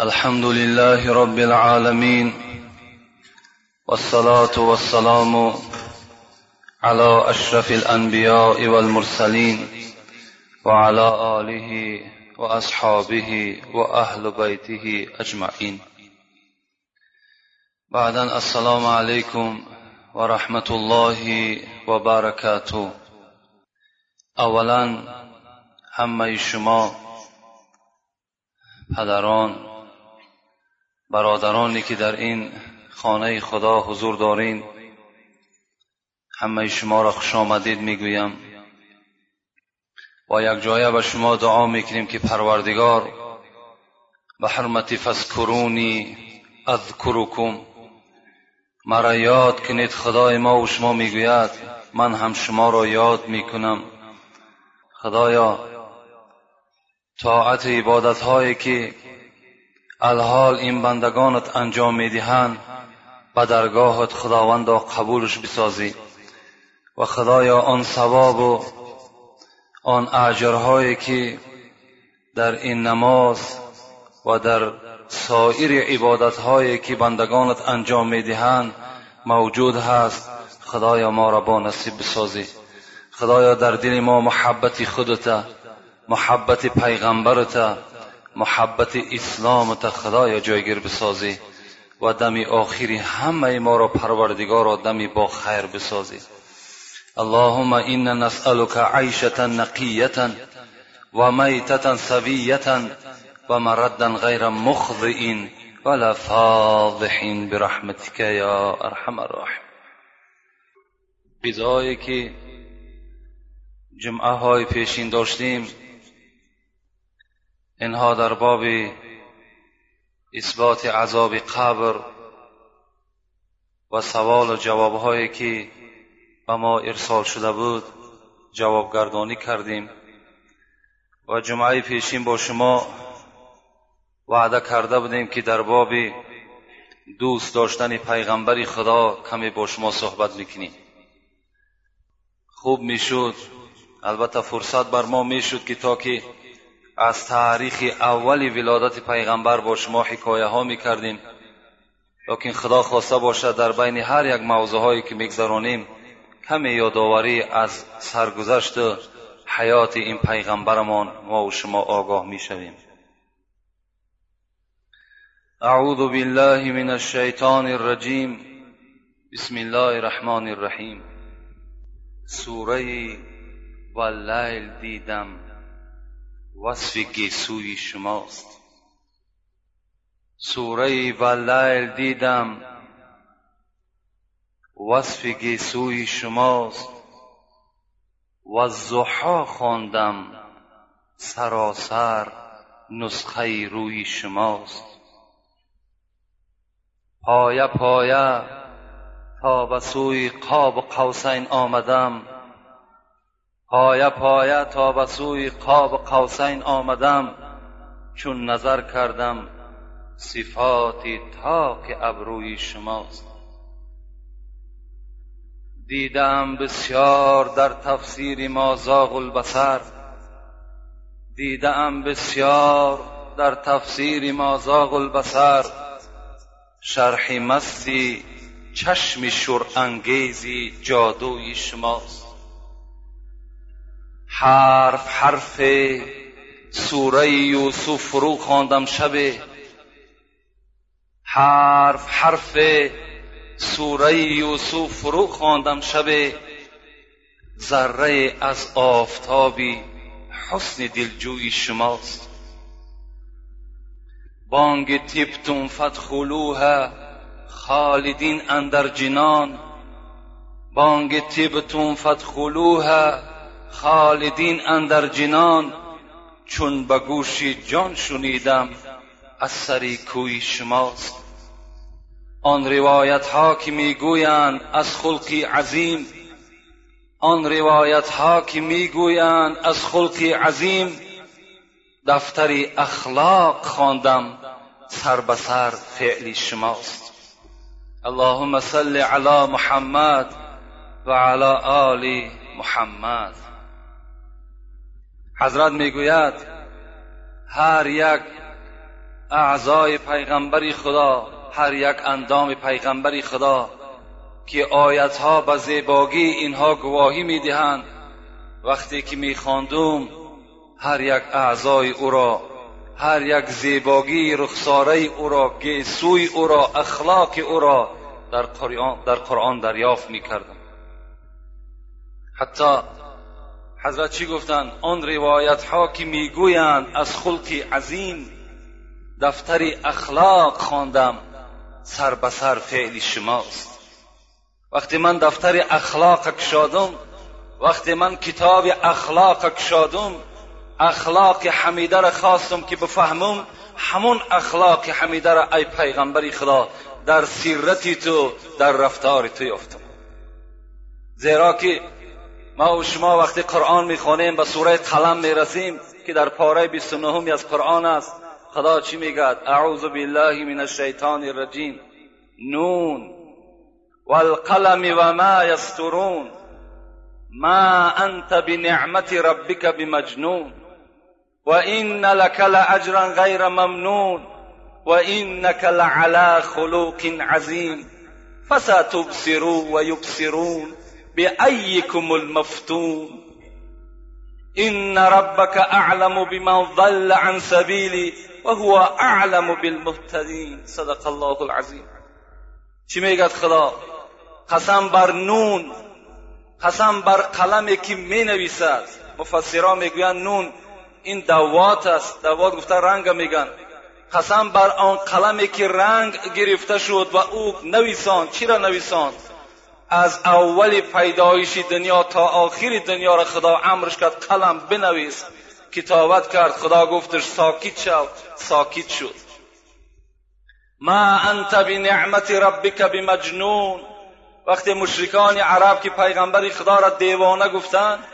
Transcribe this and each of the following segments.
الحمد لله رب العالمين والصلاة والسلام على أشرف الأنبياء والمرسلين وعلى آله وأصحابه وأهل بيته أجمعين. بعدا السلام عليكم ورحمة الله وبركاته. اولا همه شما پدران برادرانی که در این خانه خدا حضور دارین همه شما را خوش آمدید می‌گویم. و یک جایه به شما دعا می‌کنیم که پروردگار به حرمت فذکرونی اذکرکم. مرا یاد کنید خدای ما و شما می‌گوید من هم شما را یاد می‌کنم. خدایا طاعت عبادت هایی که الحال این بندگانت انجام می‌دهند به درگاهت خداوندا قبولش بسازی و خدایا آن ثواب و آن اجرهایی که در این نماز و در سایر عبادت هایی که بندگانت انجام می‌دهند موجود هست خدایا ما را با نصیب بسازی. خدایا در دل ما محبت خودت محبت پیغمبرت محبت اسلامت خدایا جایگیر بسازی و دمی آخری همه ما را پروردگار دمی با خیر بسازی. اللهم انا نسألك عیشة نقیة و میتة سویة و مردا غیر مخضئ ولا فاضح برحمتك یا ارحم الراحم بیزایی که جمعه های پیشین داشتیم اینها در باب اثبات عذاب قبر و سوال و جوابهایی که به ما ارسال شده بود جوابگردانی کردیم. و جمعه پیشین با شما وعده کرده بودیم که در باب دوست داشتن پیغمبری خدا کمی با شما صحبت می‌کنیم. خوب می‌شد. البته فرصت بر ما می‌شد که تا که از تاریخ اول ولادت پیغمبر با شما حکایه ها می کردیم لیکن خدا خواسته باشد در بین هر یک موضوع هایی که میگذرانیم کمی یادآوری از سرگذشت حیات این پیغمبرمان ما و شما آگاه می شویم اعوذ بالله من الشیطان الرجیم. بسم الله الرحمن الرحیم. سوره واللیل دیدم. وصف گیسوی شماست. سوره و لیل دیدم وصف گیسوی شماست. و زحا خواندم سراسر نسخه روی شماست. پایه پایه تا به سوی قاب قوسین آمدم. پایه پایه تا به سوی قاب قوسین آمدم؟ چون نظر کردم صفات تاک ابروی شماست. دیدم بسیار در تفسیر ما زاغ دیدم بسیار در تفسیر ما زاغ البصر. شرح مستی چشم شور انگیزی جادوی شماست. حرف حرف سوره یوسف فرو خواندم شب. حرف حرف سوره یوسف فرو خواندم شب. ذره از آفتابی حسن دلجوی شماست. بانگ تبتم فدخلوها خالدین اندر جنان. بانگ تبتم فدخلوها خالدین اندر جنان چون به گوش جان شنیدم از سری کوی شماست. آن روایت ها که می‌گویند از خلقی عظیم آن روایت ها که می‌گویند از خلقی عظیم دفتر اخلاق خواندم سر به سر فعلی شماست. اللهم صل علی محمد و علی آل محمد. حضرت می‌گوید هر یک اعضای پیغمبری خدا هر یک اندام پیغمبری خدا که آیتها به زیباگی اینها گواهی می‌دهند. وقتی که میخواندم هر یک اعضای او را هر یک زیباگی رخساره او را گیسوی او را اخلاق او را در قرآن, در قرآن دریافت می‌کردم. حتی حضرت چی گفتند آن روایت ها که می‌گویند از خلق عظیم دفتر اخلاق خواندم سر به سر فعل شماست. وقتی من دفتر اخلاق کشادم وقتی من کتاب اخلاق کشادم اخلاق حمیده را خواستم که بفهمم همون اخلاق حمیده را ای پیغمبری خدا در سیرتی تو در رفتار تو یافتم. زیرا که ما و شما وقتی قرآن می‌خوانیم به سوره قلم می‌رسیم که در پاره 29 از قرآن است. خدا چی میگد؟ اعوذ بالله من الشیطان الرجیم. نون والقلم و ما یسترون. ما انت بنعمت ربک بمجنون. و این لك لاجرا غیر ممنون. و اینک لعلى خلوق عظیم. فستبصروا و بأيكم المفتون. إن ربك أعلم بمن ضل عن سبيلي وهو أعلم بالمهتدين. صدق الله العظيم. چی میگد خدا؟ قسم بر نون. قسم بر قلمی که می نویسد مفسران میگویند نون. این دوات است. دوات گفته رنگ میگن. قسم بر آن قلمی که رنگ گرفته شد و أو نویسان. چی را نویساند از اول پیدایش دنیا تا آخر دنیا را خدا امرش کرد قلم بنویس. کتابت کرد خدا گفتش ساکت شو ساکت شد ما انت بنعمت ربک بمجنون. وقتی مشرکان عرب که پیغمبر خدا را دیوانه گفتند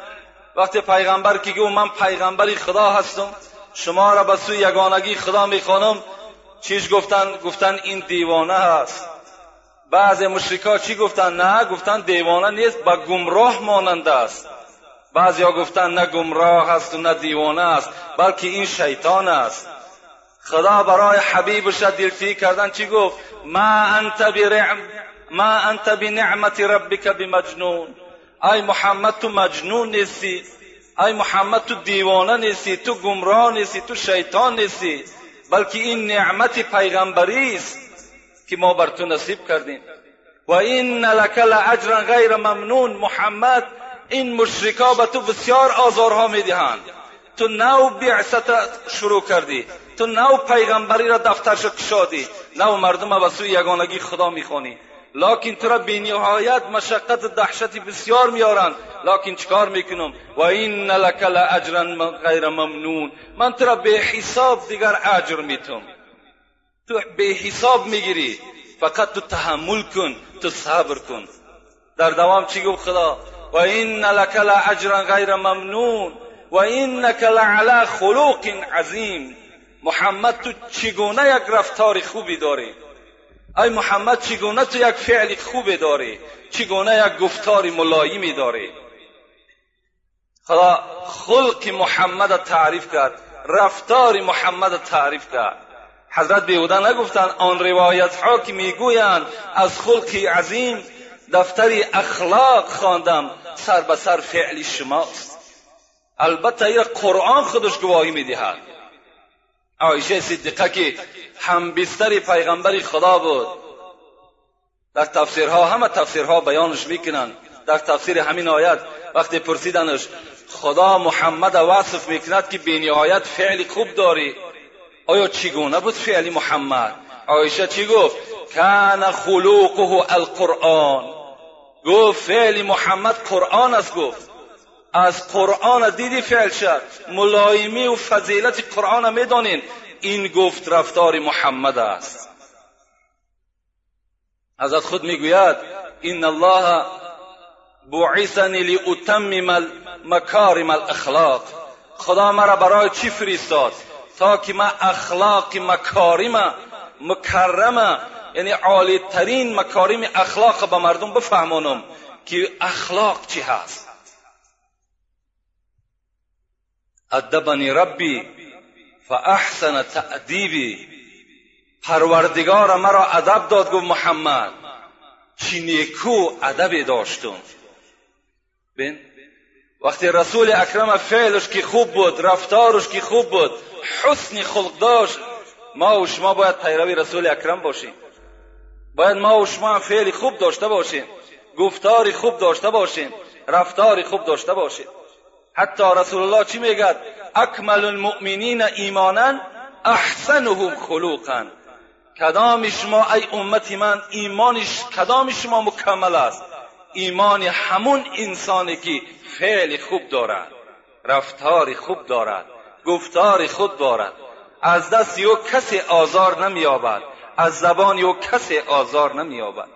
وقتی پیغمبر که گفت من پیغمبر خدا هستم شما را به سوی یگانگی خدا می‌خوانم چیش گفتن؟ گفتن این دیوانه هست. بعض مشرکا چی گفتن؟ نه گفتن دیوانه نیست با گمراه ماننده است. ها گفتن نه گمراه است و نه دیوانه است بلکه این شیطان است. خدا برای حبیبش دلتی کردن چی گفت؟ ما انت برعم ما انت بنعمت ربک بمجنون. ای محمد تو مجنون نیستی. ای محمد تو دیوانه نیستی تو گمراه نیستی تو شیطان نیستی. بلکه این نعمت پیغمبری است. که ما بر تو نصیب کردیم. و این لک لاجرا غیر ممنون محمد این مشرکا به تو بسیار آزارها می‌دهند. تو نو بعثت شروع کردی. تو نو پیغمبری را دفترش کشادی. نو مردم به سوی یگانگی خدا می‌خوانی. لکن تو را بینهایت مشقت دهشتی بسیار میارند. لکن چکار می‌کنم؟ و این لک لاجرا غیر ممنون. من تو را به حساب دیگر اجر میتم. تو به حساب می‌گیری. فقط تو تحمل کن تو صبر کن. در دوام چی گفت خدا؟ و این لک لاجرا غیر ممنون و اینک لعلی خلوق عظیم. محمد تو چگونه یک رفتار خوبی داری؟ ای محمد چگونه تو یک فعل خوبی داری؟ چگونه یک گفتار ملایمی داری؟ خدا خلق محمد تعریف کرد رفتار محمد تعریف کرد. حضرت بیهوده نگفتند آن روایت ها که می‌گویند از خلق عظیم دفتر اخلاق خواندم سر به سر فعل شماست. البته این قرآن خودش گواهی می‌دهد. عایشه صدیقه که همبستر پیغمبر خدا بود در تفسیرها همه تفسیرها بیانش می‌کنند. در تفسیر همین آیت وقتی پرسیدنش خدا محمد وصف می‌کند که بینهایت فعل خوب داری؟ آیا چگونه بود فعل محمد؟ عایشه چی گفت؟ کان خلوقه القرآن. گفت فعل محمد قرآن است گفت. از قرآن دیدی فعل شد ملایمی و فضیلت قرآن می‌دانین. این گفت رفتار محمد است. حضرت خود می‌گوید این الله بعثنی لاتمم مکارم الاخلاق خدا مرا برای چی فرستاد؟ تا که من اخلاق مکارم مکرمه. یعنی عالی ترین مکارم اخلاق به مردم بفهمانم که اخلاق چی هست. ادبنی ربی فاحسن تأدیبی. پروردگار مرا ادب داد گفت محمد. چی نیکو ادبی داشتم. بین وقتی رسول اکرم فعلش که خوب بود رفتارش که خوب بود حسن خلق داشت ما و شما باید پیروی رسول اکرم باشیم. باید ما و شما فعل خوب داشته باشیم گفتاری خوب داشته باشیم رفتاری خوب داشته باشیم. حتی رسول الله چی میگد؟ اکمل المؤمنین ایمانا احسنهم خلوقا. کدام شما ای امتی من ایمانش کدام شما مکمل است؟ ایمان همون انسانی که فعل خوب دارد رفتار خوب دارد گفتار خوب دارد. از دست یو کسی آزار نمییابد از زبان یو کسی آزار نمییابد.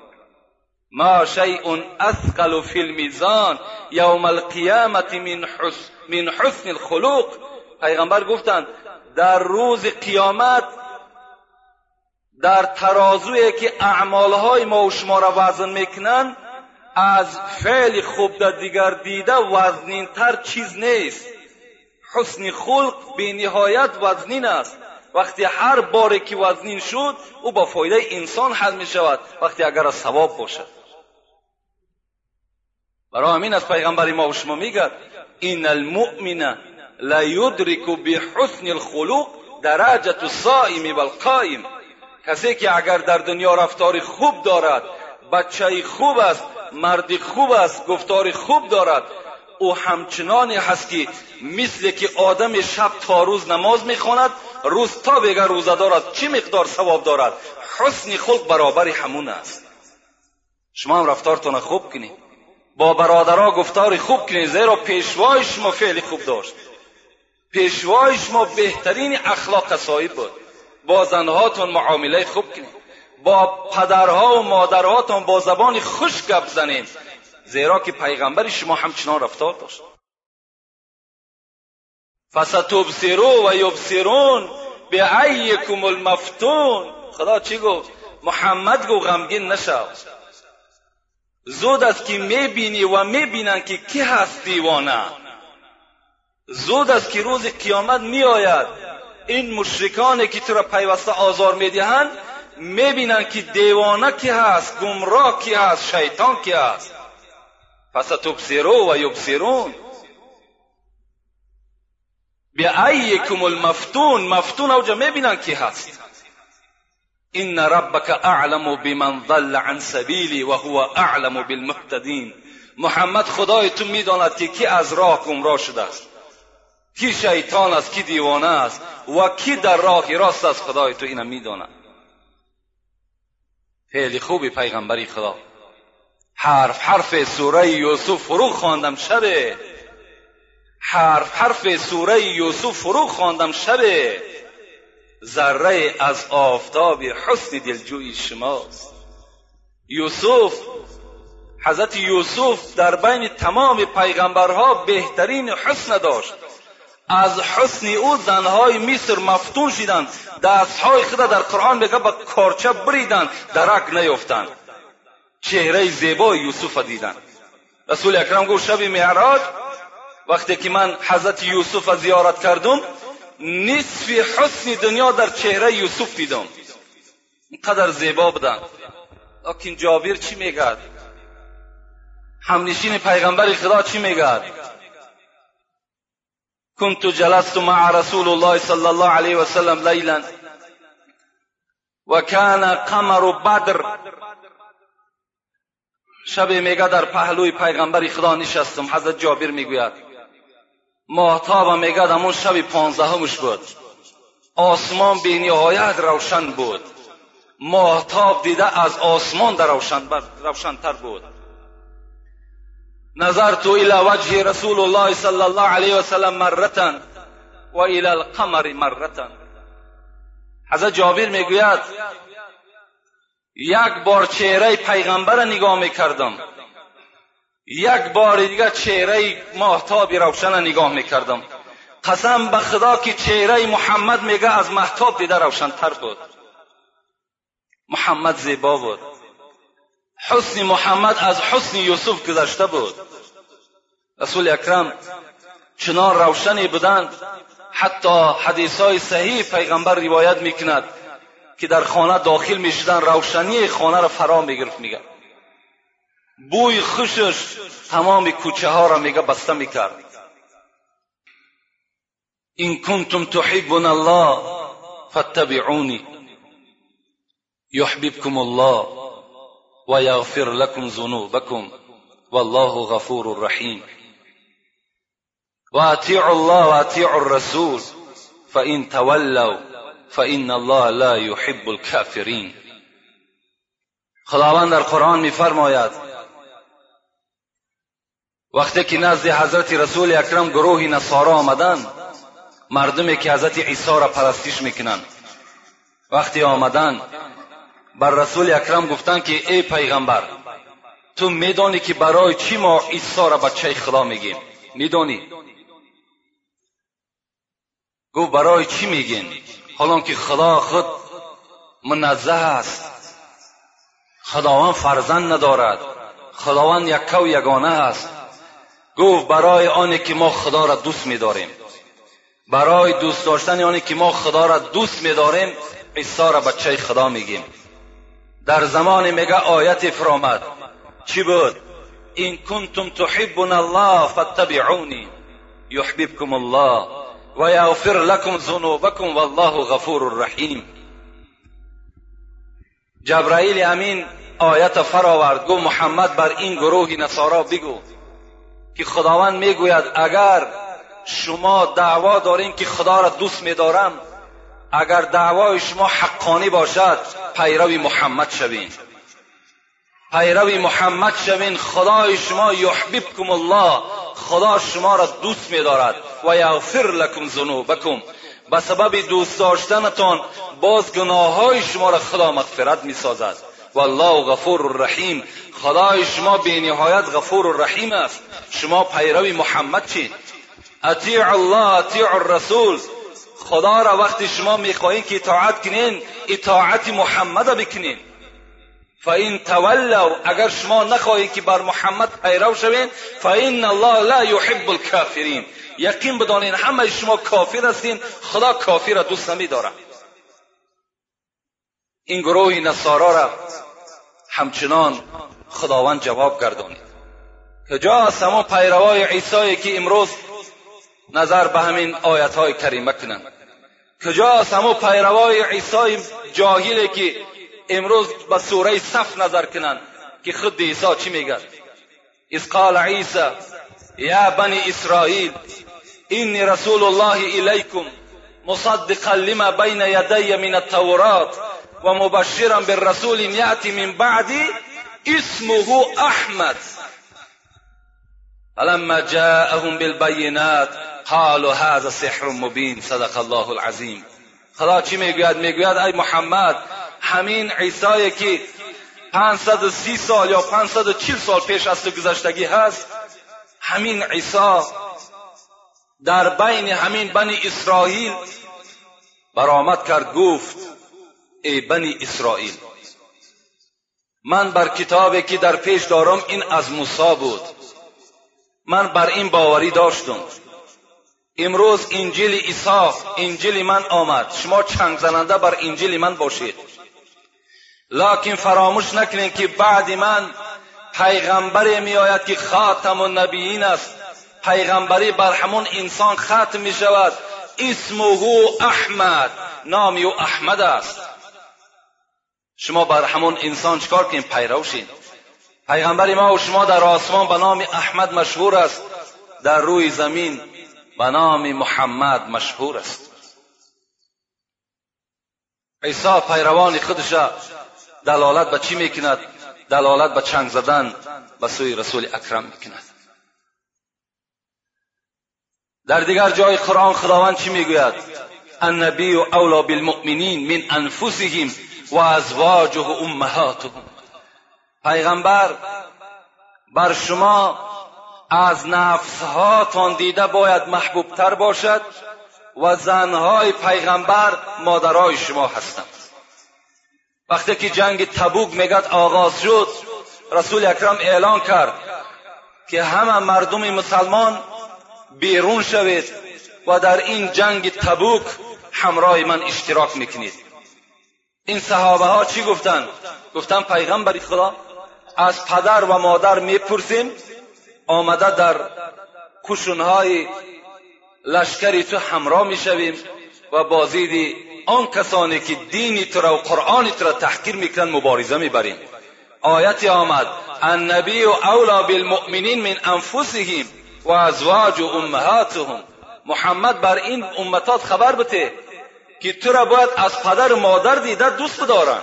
ما شیء اثقل فی المیزان یوم القیامت من حسن, من حسن الخلق. پیغمبر گفتند در روز قیامت در ترازوی که اعمالهای ما و شما را وزن می‌کنند از فعل خوب در دیگر دیده وزنینتر چیز نیست. حسن خلق به نهایت وزنین است. وقتی هر باره که وزنین شد او با فایده انسان حل می شود وقتی اگر از ثواب باشد. برای همین از پیغمبر ما و شما میگد این المؤمن لا یدرک بحسن الخلق درجت الصائم والقائم. کسی که اگر در دنیا رفتار خوب دارد خوب مرد خوب است گفتار خوب دارد. او همچنانی هست که مثل که آدم شب تا روز نماز می‌خواند روز تا بگه روزه دارد چی مقدار ثواب دارد؟ حسن خلق برابر همون است. شما هم رفتارتان خوب کنید با برادرها گفتار خوب کنید زیرا پیشوای شما فعل خوب داشت. پیشوای شما بهترین اخلاق صاحب بود. با با پدرها و مادرهاتون با زبان خوش گپ زنید زیرا که پیغمبر شما همچنان رفتار داشت. فستبصرو و یبصرون به ایکم المفتون. خدا چی گفت؟ محمد گو غمگین نشو. زود است که می‌بینی و می‌بینن که کی هست دیوانه. زود است که روز قیامت میآید. این مشرکانی که تو را پیوسته آزار می‌دهند می‌بینند که دیوانه کی هست گمراه کی هست شیطان کی هست. پس تبصرو و یبصرون. ایکم المفتون. مفتون اوجا می‌بینند کی هست. ان ربک اعلم بمن ضل عن سبیلی و هو اعلم بالمهتدین. محمد خدای تو می‌داند که کی از راه گمراه شده است. کی شیطان است کی دیوانه است. و کی در راه راست است خدای تو اینو می‌داند. خیلی خوبی پیغمبری خدا. حرف حرف سوره یوسف فرو خواندم شبه. حرف حرف سوره یوسف فرو خواندم شبه. ذره از آفتاب حسن دلجوی شماست. یوسف حضرت یوسف در بین تمام پیغمبرها بهترین حسن داشت. از حسن او زنهای مصر مفتون شدند. دستهای خود در قرآن میگه با کارچه بریدند. درک نیفتند چهره زیبای یوسف دیدند. رسول اکرم گفت شب معراج وقتی که من حضرت یوسف زیارت کردم نصف حسن دنیا در چهره یوسف دیدم. اینقدر زیبا بودند. لیکن جابر چی میگد همنشین پیغمبر خدا چی میگد كنت جلست مع رسول الله صلى الله عليه وسلم ليلا. وكان قمر بدر. شب میگه در پهلوی پیغمبر خدا نشستم. حضرت جابر می‌گوید ماهتاب میگه همون شب پانزدهمش بود. آسمان به نهایت روشن بود. ماهتاب دیده از آسمان در روشن روشنتر بود. نظرت الى وجه رسول الله صلی الله علیه وسلم مرتا و الى القمر مرتا حضرت جابر می‌گوید یک بار چهره پیغمبر نگاه می‌کردم. یک بار دیگه چهره ماهتاب روشن نگاه می‌کردم. قسم به خدا که چهره محمد میگه از محتاب دیده روشنتر بود. محمد زیبا بود. حسن محمد از حسن یوسف گذشته بود. رسول اکرم چنان روشنی بودند حتی حدیث های صحیح پیغمبر روایت می‌کند که در خانه داخل می‌شدن روشنی خانه را فرا می‌گرفت میگه. بوی خوشش تمام کوچه ها را میگه بسته می‌کرد. این کنتم تحبون الله فاتبعونی یحببکم الله. و یغفر لکم ذنوبکم والله غفور رحیم و اطیعوا الله و اطیعوا الرسول فإن تولوا فإن الله لا يحب الكافرین خداوند در قرآن میفرماید وقتی که نزد حضرت رسول اکرم گروهی نصارا آمدند مردمی که حضرت عیسی را پرستش میکنند وقتی آمدند بر رسول اکرم گفتند که ای پیغمبر تو میدانی که برای چی ما عیسی را بچه خدا میگیم؟ میدانی؟ گفت برای چی میگین حالان که خدا خود منزه است. خداوند فرزند ندارد. خداوند یکه و یگانه است. گفت برای آنی که ما خدا را دوست میداریم. برای دوست داشتن آنی که ما خدا را دوست میداریم عیسی را بچه خدا میگیم. در زمان میگه آیت فرامد؟ چی بود؟ این کنتم تحبون الله فاتبعونی یحببکم الله و یغفر لکم ذنوبکم والله غفور رحیم جبرائیل امین آیت فراورد گو محمد بر این گروه نصارا بگو که خداوند می‌گوید اگر شما دعوا دارین که خدا را دوست میدارم اگر دعوای شما حقانی باشد پیروی محمد شوین. پیروی محمد شوین خدای شما یحببکم الله خدا شما را دوست میدارد. و یغفر لکم ذنوبکم. به سبب دوست داشتنتان باز گناه های شما را خدا مغفرت می سازد والله غفور رحیم. خدای شما به نهایت غفور رحیم است. شما پیروی محمد چید اطیع الله اطیع الرسول. خدا را وقتی شما می‌خواهید که اطاعت کنین اطاعت محمد بکنین. فاین تولوا اگر شما نخواهید که بر محمد پیرو شوین فان الله لا یحب الکافرین یقین بدانین همه شما کافر هستین خدا کافر را دوست نمیداره این گروه نصارا را همچنان خداوند جواب گردانید. کجا همون پیروای عیسی که امروز نظر به همین آیت کریمه کنند. کجاست همو پیروای عیسی جاهلی که امروز به سوره صف نظر کنند که خود عیسی چی میگه؟ اذ قال عیسی یا بنی اسرائیل اینی رسول الله الیکم مصدقا لما بین یدی من التورات و مبشرا بالرسول یأتی من بعدی اسمه احمد. فلما جاءهم بالبینات قالوا هذا سحر مبین صدق الله العظیم خدا چی می‌گوید؟ می‌گوید ای محمد همین عیسی که 530 سال یا 540 سال پیش از تو گذشتگی هست همین عیسی در بین همین بنی اسرائیل برآمد کرد گفت ای بنی اسرائیل من بر کتابی که در پیش دارم این از موسی بود. من بر این باوری داشتم. امروز انجیل عیسی انجیل من آمد. شما چنگ زننده بر انجیل من باشید. لکن فراموش نکنید که بعد من پیغمبری می آید که خاتم النبیین است. پیغمبری بر همون انسان ختم می شود. اسمه احمد. نامی او احمد است. شما بر همون انسان چکار کنید پیرو شید پیغمبر ما و شما در آسمان به نام احمد مشهور است. در روی زمین به نام محمد مشهور است. عیسی پیروان خودش دلالت به چی می‌کند؟ دلالت به چنگ زدن به سوی رسول اکرم می‌کند. در دیگر جای قرآن خداوند چی می‌گوید؟ النبی اولا بالمؤمنین من انفسهم و ازواجه امهاتهم. پیغمبر بر شما از نفسهاتان دیده باید محبوبتر باشد و زنهای پیغمبر مادرای شما هستند. وقتی که جنگ تبوک میگد آغاز شد رسول اکرم اعلان کرد که همه مردم مسلمان بیرون شوید و در این جنگ تبوک همراه من اشتراک می‌کنید. این صحابه ها چی گفتن؟ گفتن پیغمبری خدا از پدر و مادر می‌پرسیم آمده در کشونهای لشکری تو همراه می‌شویم و بازیدی آن کسانی که دینی تو را و قرآنی تو را تحقیر می‌کنند مبارزه می‌بریم. آیتی آمد النبی اولا بالمؤمنین من انفسهم و ازواج و امهاتهم. محمد بر این امتات خبر بده که تو را باید از پدر و مادر دیده دوست بدارن.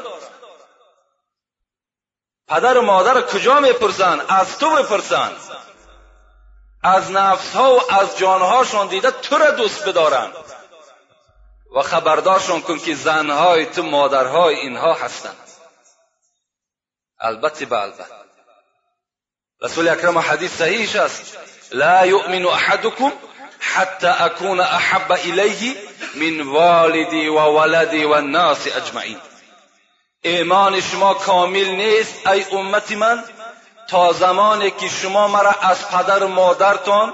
پدر و مادر کجا می‌پرسن؟ از تو بپرسن از نفس ها و از جانهاشون دیده تو را دوست بدارن. و خبردارشون کن که زنهای تو مادرهای اینها هستند البته به البته. رسول اکرم حدیث صحیحش است. لا یؤمن احدکم حتی اکون احب الیه من والدی و ولدی و الناس اجمعین. ایمان شما کامل نیست ای امت من. تا زمانی که شما مرا از پدر و مادرتان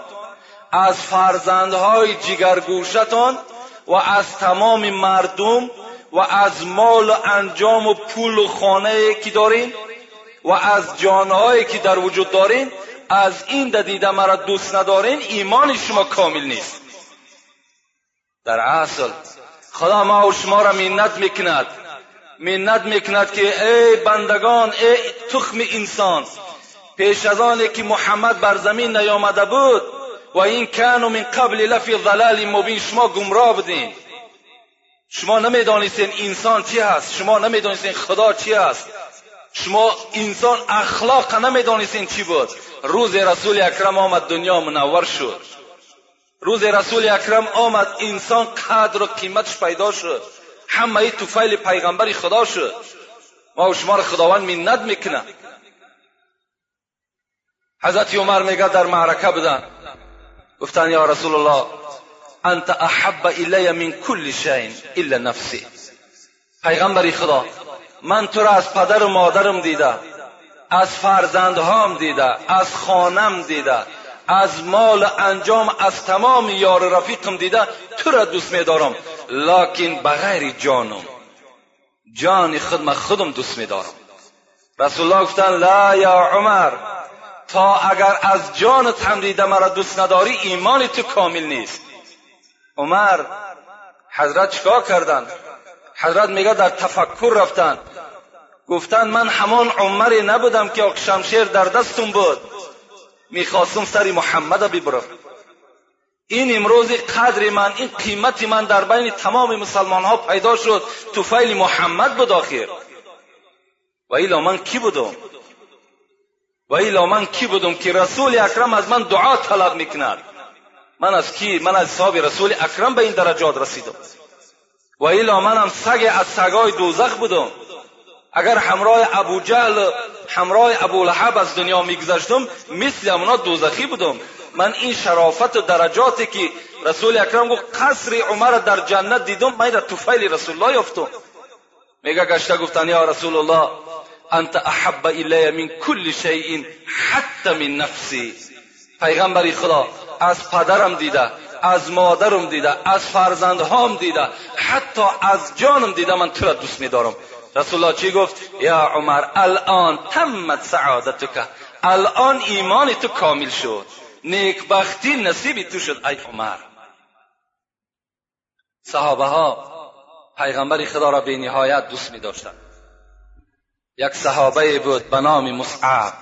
از فرزندهای جگرگوشتان و از تمام مردم و از مال و انجام و پول و خانه که دارین و از جانهایی که در وجود دارین از این دیده مرا دوست ندارین ایمان شما کامل نیست. در اصل خدا ما و شما را منت می‌کند. منت می‌کند که ای بندگان ای تخم انسان پیش از آنی که محمد بر زمین نیامده بود و این کانو من قبل لفی ضلال مبین شما گمراه بودین شما نمی‌دانستین انسان چی هست شما نمی‌دانستین خدا چی هست شما انسان اخلاق نمی‌دانستین چی بود روز رسول اکرم آمد دنیا منور شد روز رسول اکرم آمد انسان قدر و قیمتش پیدا شد همه توفیل پیغمبر خدا شد ما و شما را خداوند منت می‌کنه حضرت عمر میگه در معرکه بودن گفتن یا رسول الله انت احب الی من کل شیء الا نفسی پیغمبری خدا من تو را از پدر و مادرم دیده از فرزندهام دیده از خانم دیده از مال انجام از تمام یار رفیقم دیده تو را دوست میدارم لکن بغیر جانم. جان خود من خودم دوست میدارم. رسول الله گفتن لا یا عمر تا اگر از جانت هم دیده مرا دوست نداری ایمان تو کامل نیست. عمر حضرت چیکار کردن؟ حضرت میگه در تفکر رفتن. گفتن من همان عمری نبودم که شمشیر در دستم بود. می‌خواستم سر محمد ببرم. این امروز قدر من این قیمت من در بین تمام مسلمان ها پیدا شد توفیل محمد بود آخر. و ایلا من کی بودم؟ و ایلا من کی بودم که رسول اکرم از من دعا طلب می‌کند؟ من از کی؟ من از صاحب رسول اکرم به این درجات رسیدم. و ایلا منم سگ از سگای دوزخ بودم. اگر همراه ابو جهل همراه ابو لحب از دنیا میگذشتم مثل اونا دوزخی بودم. من این شرافت و درجاتی که رسول اکرم گفت قصر عمر در جنت دیدم من در توفیل رسول الله یافتم. میگه گشته گفتن یا رسول الله انت احب الی من کل شیء حتی من نفسی. پیغمبری خدا از پدرم دیده از مادرم دیده از فرزندهام دیده حتی از جانم دیده من تو را دوست میدارم. رسول الله چی گفت؟ یا عمر الان تمت سعادتک. الان ایمان تو کامل شد. نیکبختی نصیب تو شد ای عمر. صحابه ها پیغمبر خدا را به نهایت دوست می داشتند یک صحابه بود به نام مصعب.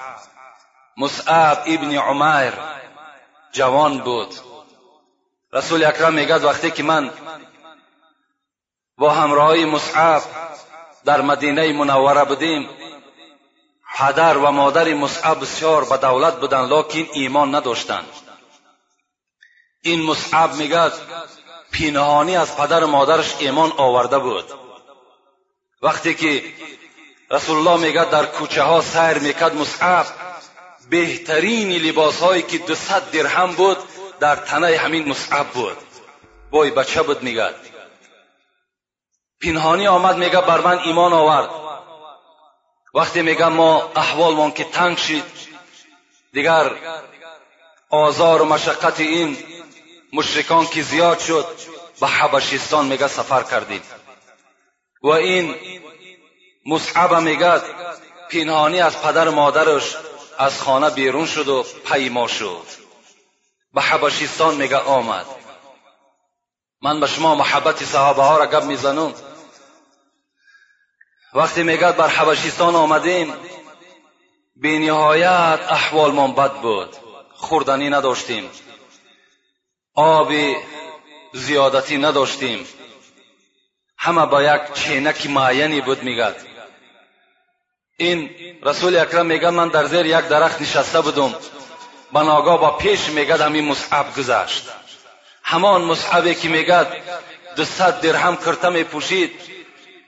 مصعب ابن عمر جوان بود. رسول اکرم میگد وقتی که من با همراهی مصعب در مدینه منوره بودیم پدر و مادر مصعب بسیار به دولت بودند لکن ایمان نداشتند این مصعب میگد پینهانی از پدر و مادرش ایمان آورده بود. وقتی که رسول الله میگد در کوچه ها سیر می‌کرد مصعب بهترین لباس هایی که دوصد درهم بود در تنه همین مصعب بود. بای بچه بود میگد پنهانی آمد میگه بر من ایمان آورد. وقتی میگه ما احوالمان که تنگ شد دیگر آزار و مشقت این مشرکان که زیاد شد به حبشستان میگه سفر کردیم. و این مصعب میگد پنهانی از پدر مادرش از خانه بیرون شد و پیما شد. به حبشستان میگه آمد. من به شما محبت صحابه ها وقتی میگد بر حبشستان آمدیم بینهایت احوالمان بد بود خوردنی نداشتیم آبی زیادتی نداشتیم. همه با یک چینک معینی بود میگد این رسول اکرم میگه من در زیر یک درخت نشسته بودم. به ناگاه با پیش میگد همین مصعب گذشت. همان مصعبی که میگد دوصد درهم کرته میپوشید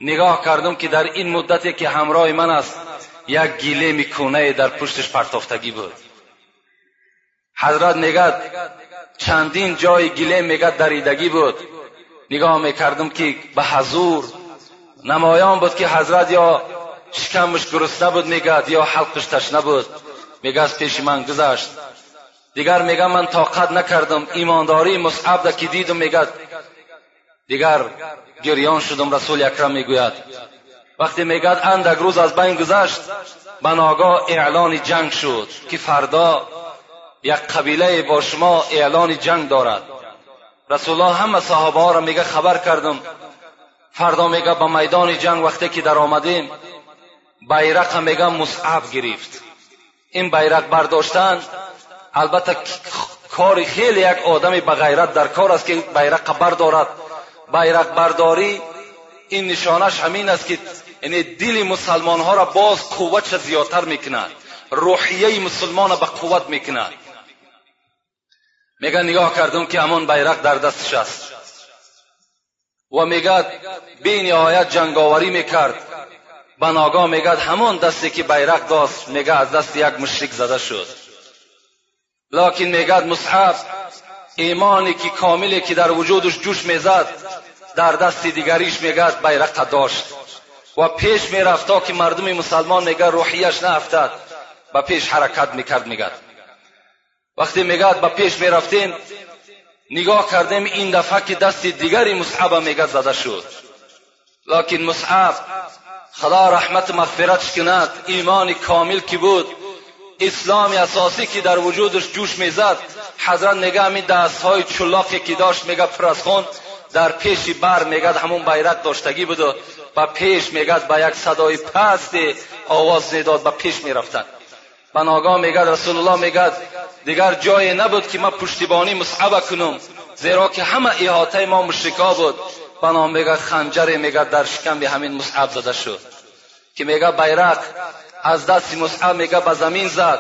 نگاه کردم که در این مدتی که همراه من است یک گیله میکونه در پشتش پرتافتگی بود. حضرت میگد چندین جای گیله میگد دریدگی بود. نگاه می‌کردم که به حضور نمایان بود که حضرت یا شکمش گرسنه بود میگد یا حلقش تشنه بود میگه از پیش من گذشت. دیگر میگه من طاقت نکردم. ایمانداری مصعب که دیدم میگد دیگر گریان شدم رسول اکرم می‌گوید. وقتی میگد اندک روز از بین گذشت به ناگاه اعلان جنگ شد که فردا یک قبیله با شما اعلان جنگ دارد. رسول الله همه صحابه ها را میگه خبر کردم. فردا میگه به میدان جنگ وقتی که در آمدیم بیرق میگه مصعب گرفت. این بیرق برداشتن البته کاری خیلی یک آدمی به غیرت در کار بیرق برداری این نشانش همین است که یعنی دل مسلمان ها را باز قوت زیادتر می‌کند. روحیه مسلمان به قوت می‌کند. میگه نگاه کردم که همون بیرق در دستش است. و میگه بی نهایت جنگاوری می‌کرد. به ناگاه میگد همون دستی که بیرق داشت میگه از دست یک مشرک زده شد. لکن میگد مصحف ایمانی که کاملی که در وجودش جوش می‌زد در دست دیگریش میگد بیرق داشت. و پیش می‌رفت تا که مردم مسلمان میگه روحیش نافتد به پیش حرکت می‌کرد میگد وقتی میگد به پیش می‌رفتیم نگاه کردیم این دفعه که دست دیگری مصحب میگد زده شد. لکن مصحب خدا رحمت مغفرتش کند ایمان کامل که بود؟ اسلام اساسی که در وجودش جوش می‌زد حضرت میگه همین دست های چلاقی که داشت میگه پرسخون پیش بر میگد همون بیرق داشتگی بود و به پیش میگد با یک صدای پست آواز می‌داد به پیش می‌رفتند به ناگاه میگد رسول الله میگد دیگر جایی نبود که ما پشتیبانی مصعب کنم زیرا که همه احاطه ما مشرکا بود بنام میگه خنجر میگه در شکم همین مصعب زده شد که میگه بیرق از دست مصعب میگه به زمین زد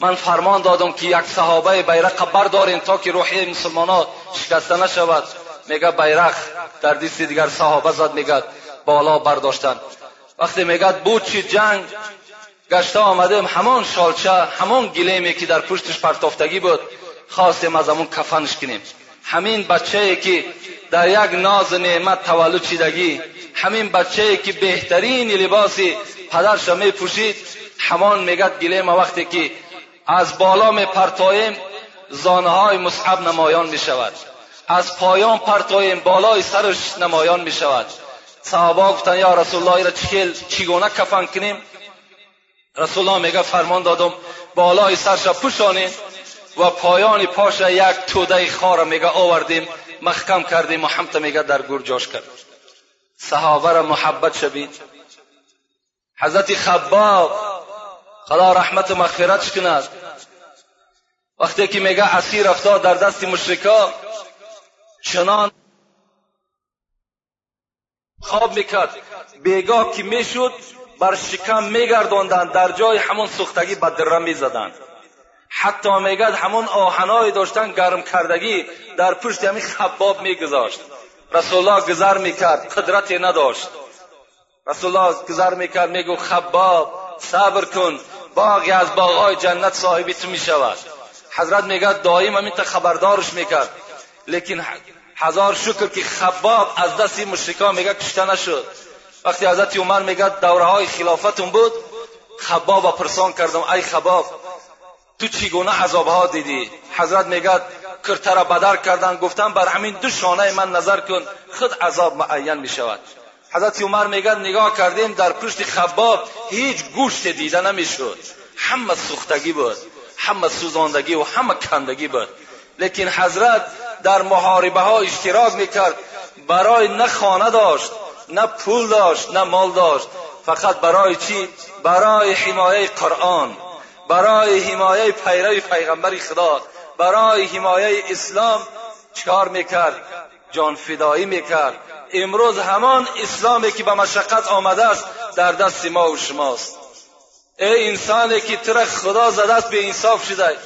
من فرمان دادم که یک صحابه بیرق بردارین تا که روحی مسلمان ها شکسته نشود میگه بیرق در دست دیگر صحابه زد میگه بالا برداشتن. وقتی میگه بود چی جنگ؟ گشته آمدیم همان شالچه همان گلیمی که در پشتش پرتافتگی بود. خواستیم از همون کفنش کنیم همین بچه که در یک ناز نعمت تولد چیدگی همین بچه که بهترین لباسی پدرش می پوشید همان میگد گلیم وقتی که از بالا می پرتاییم زانه های مصعب نمایان می شود از پایان پرتاییم بالای سرش نمایان می شود صحابه گفتن یا رسول الله را چگونه کفن کنیم؟ رسول الله میگه فرمان دادم بالای سرش پوشانیم و پایان پاش یک توده خار میگه آوردیم محکم کردیم و حمت میگه در گور جاش کرد. صحابه را محبت شوید. حضرت خباب خدا رحمت و مغفرتش کند. وقتی که میگه اسیر افتاد در دست مشرکا چنان خواب می‌کرد. بیگاه که می‌شد بر شکم میگرداندند در جای همون سوختگی به دره می‌زدند. حتی میگد همون آهنایی داشتن گرم کردگی در پشت همین خباب میگذاشت. رسول الله گذر می‌کرد قدرتی نداشت. رسول الله گذر می‌کرد میگو خباب صبر کن باغی از باغهای جنت صاحبی تو می‌شود. حضرت میگد دایم همین خبردارش می‌کرد. لیکن هزار شکر که خباب از دست مشرکان میگه کشته نشد. وقتی حضرت عمر میگه دوره های خلافتون بود خباب پرسان کردم ای خباب تو چگونه عذاب ها دیدی؟ حضرت میگه کرته را بدر کردن گفتن بر همین دو شانه من نظر کن خود عذاب معین می شود حضرت عمر میگه نگاه کردیم در پشت خباب هیچ گوشت دیده نمی‌شد. همه سوختگی بود همه سوزاندگی و همه کندگی بود. لیکن حضرت در محاربه ها اشتراک می‌کرد. برای نه خانه داشت نه پول داشت نه مال داشت. فقط برای چی؟ برای حمایه قرآن. برای حمایه پیرو پیغمبر خدا. برای حمایه اسلام چکار می‌کرد؟ جان فدایی می‌کرد. امروز همان اسلامی که به مشقت آمده است در دست ما و شماست. ای انسانی که تر خدا زده است به انصاف شده.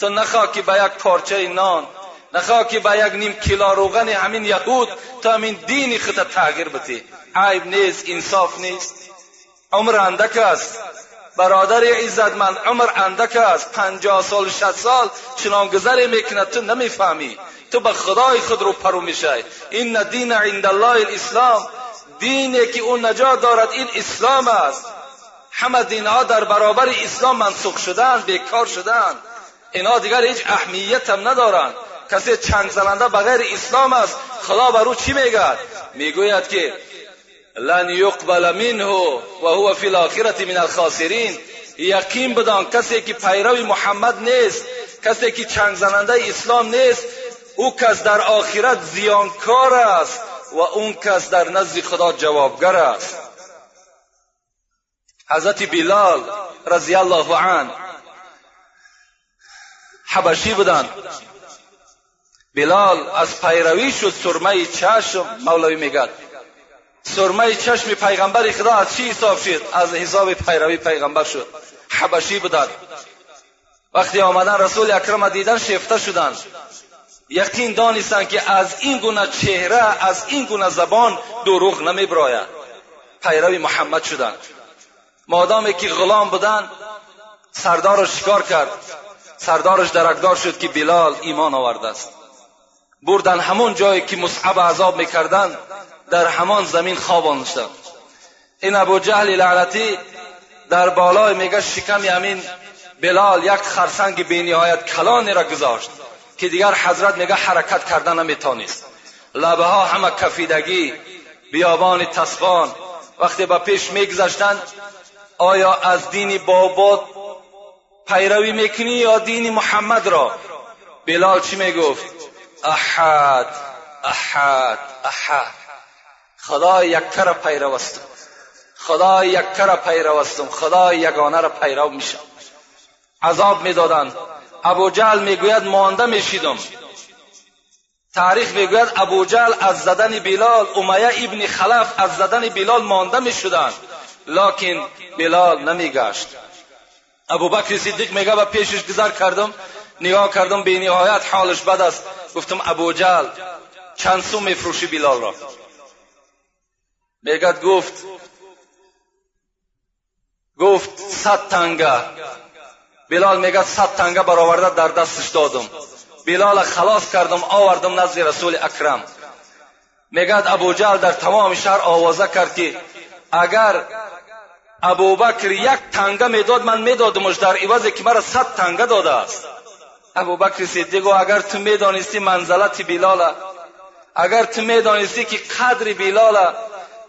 تو نخواه که به یک پارچه نان نخواه که به یک نیم کیلا روغن همین یهود تو همین دین خود تغییر بتی عیب نیست انصاف نیست. عمر اندک است. برادر عزتمند عمر اندک است. پنجاه سال شد سال چنان گذری می‌کنه تو نمی‌فهمی. تو به خدای خود رو پرو میشه این دین عند الله الاسلام. دینی که اون نجات دارد این اسلام است. همه دینها در برابر اسلام منسوخ شدن بیکار شدن اینا دیگر هیچ اهمیت هم ندارند. کسی چنگ زننده بغیر اسلام است خدا بر او چی میگد؟ می‌گوید که لن یقبل منه و هو فی الاخره من الخاسرین. یقین بدان کسی که پیرو محمد نیست کسی که چنگ زننده اسلام نیست او کس در آخرت زیانکار است و اون کس در نزد خدا جوابگر است. حضرت بلال رضی الله عنه حبشی بودند. بلال از پیروی شد سرمه چشم مولوی میگد. سرمه چشم پیغمبر خدا از چی حساب شد؟ از حساب پیروی پیغمبر شد. حبشی بودند. وقتی آمدن رسول اکرم دیدن شفته شدند. یقین دانستند که از این گونه چهره از این گونه زبان دروغ نمیبراید. پیروی محمد شدند. مادامی که غلام بودن سردارش شکار کرد؟ سردارش درکدار شد که بلال ایمان آورده است. بردن همون جایی که مصعب عذاب می‌کردند در همان زمین خوابان شد این ابو جهل لعنتی در بالای میگه شکم همین بلال یک خرسنگ بینهایت کلانی را گذاشت که دیگر حضرت میگه حرکت کردن نمیتانست لبه ها همه کفیدگی بیابان تصفان وقتی به پیش میگذشتند آیا از دین بابات پیروی می‌کنی یا دین محمد را؟ بلال چی می‌گفت؟ احد احد احد خدا یکه را پیرو استم خدا یکه را پیرو استم خدا یگانه را پیرو میشم. عذاب می‌دادند. ابو جهل می‌گوید مانده میشیدم. تاریخ می‌گوید ابو جهل از زدن بلال امیه ابن خلف از زدن بلال مانده می‌شدند. لکن بلال نمیگشت. ابو بکر صدیق میگه و پیشش گذر کردم. نگاه کردم به نهایت حالش بد است. گفتم ابو جهل چند سو میفروشی بلال را؟ میگد گفت گفت صد تنگه. بلال میگه صد تنگه برآورده در دستش دادم. بلال خلاص کردم آوردم نزد رسول اکرم. میگد ابو جهل در تمام شهر آوازه کرد که اگر ابوبکر یک تنگه می‌داد من میدادمش در عوض که مرا صد تنگه داده است. ابوبکر صدیق اگر تو می‌دانستی منزلت بلال اگر تو می‌دانستی که قدر بلال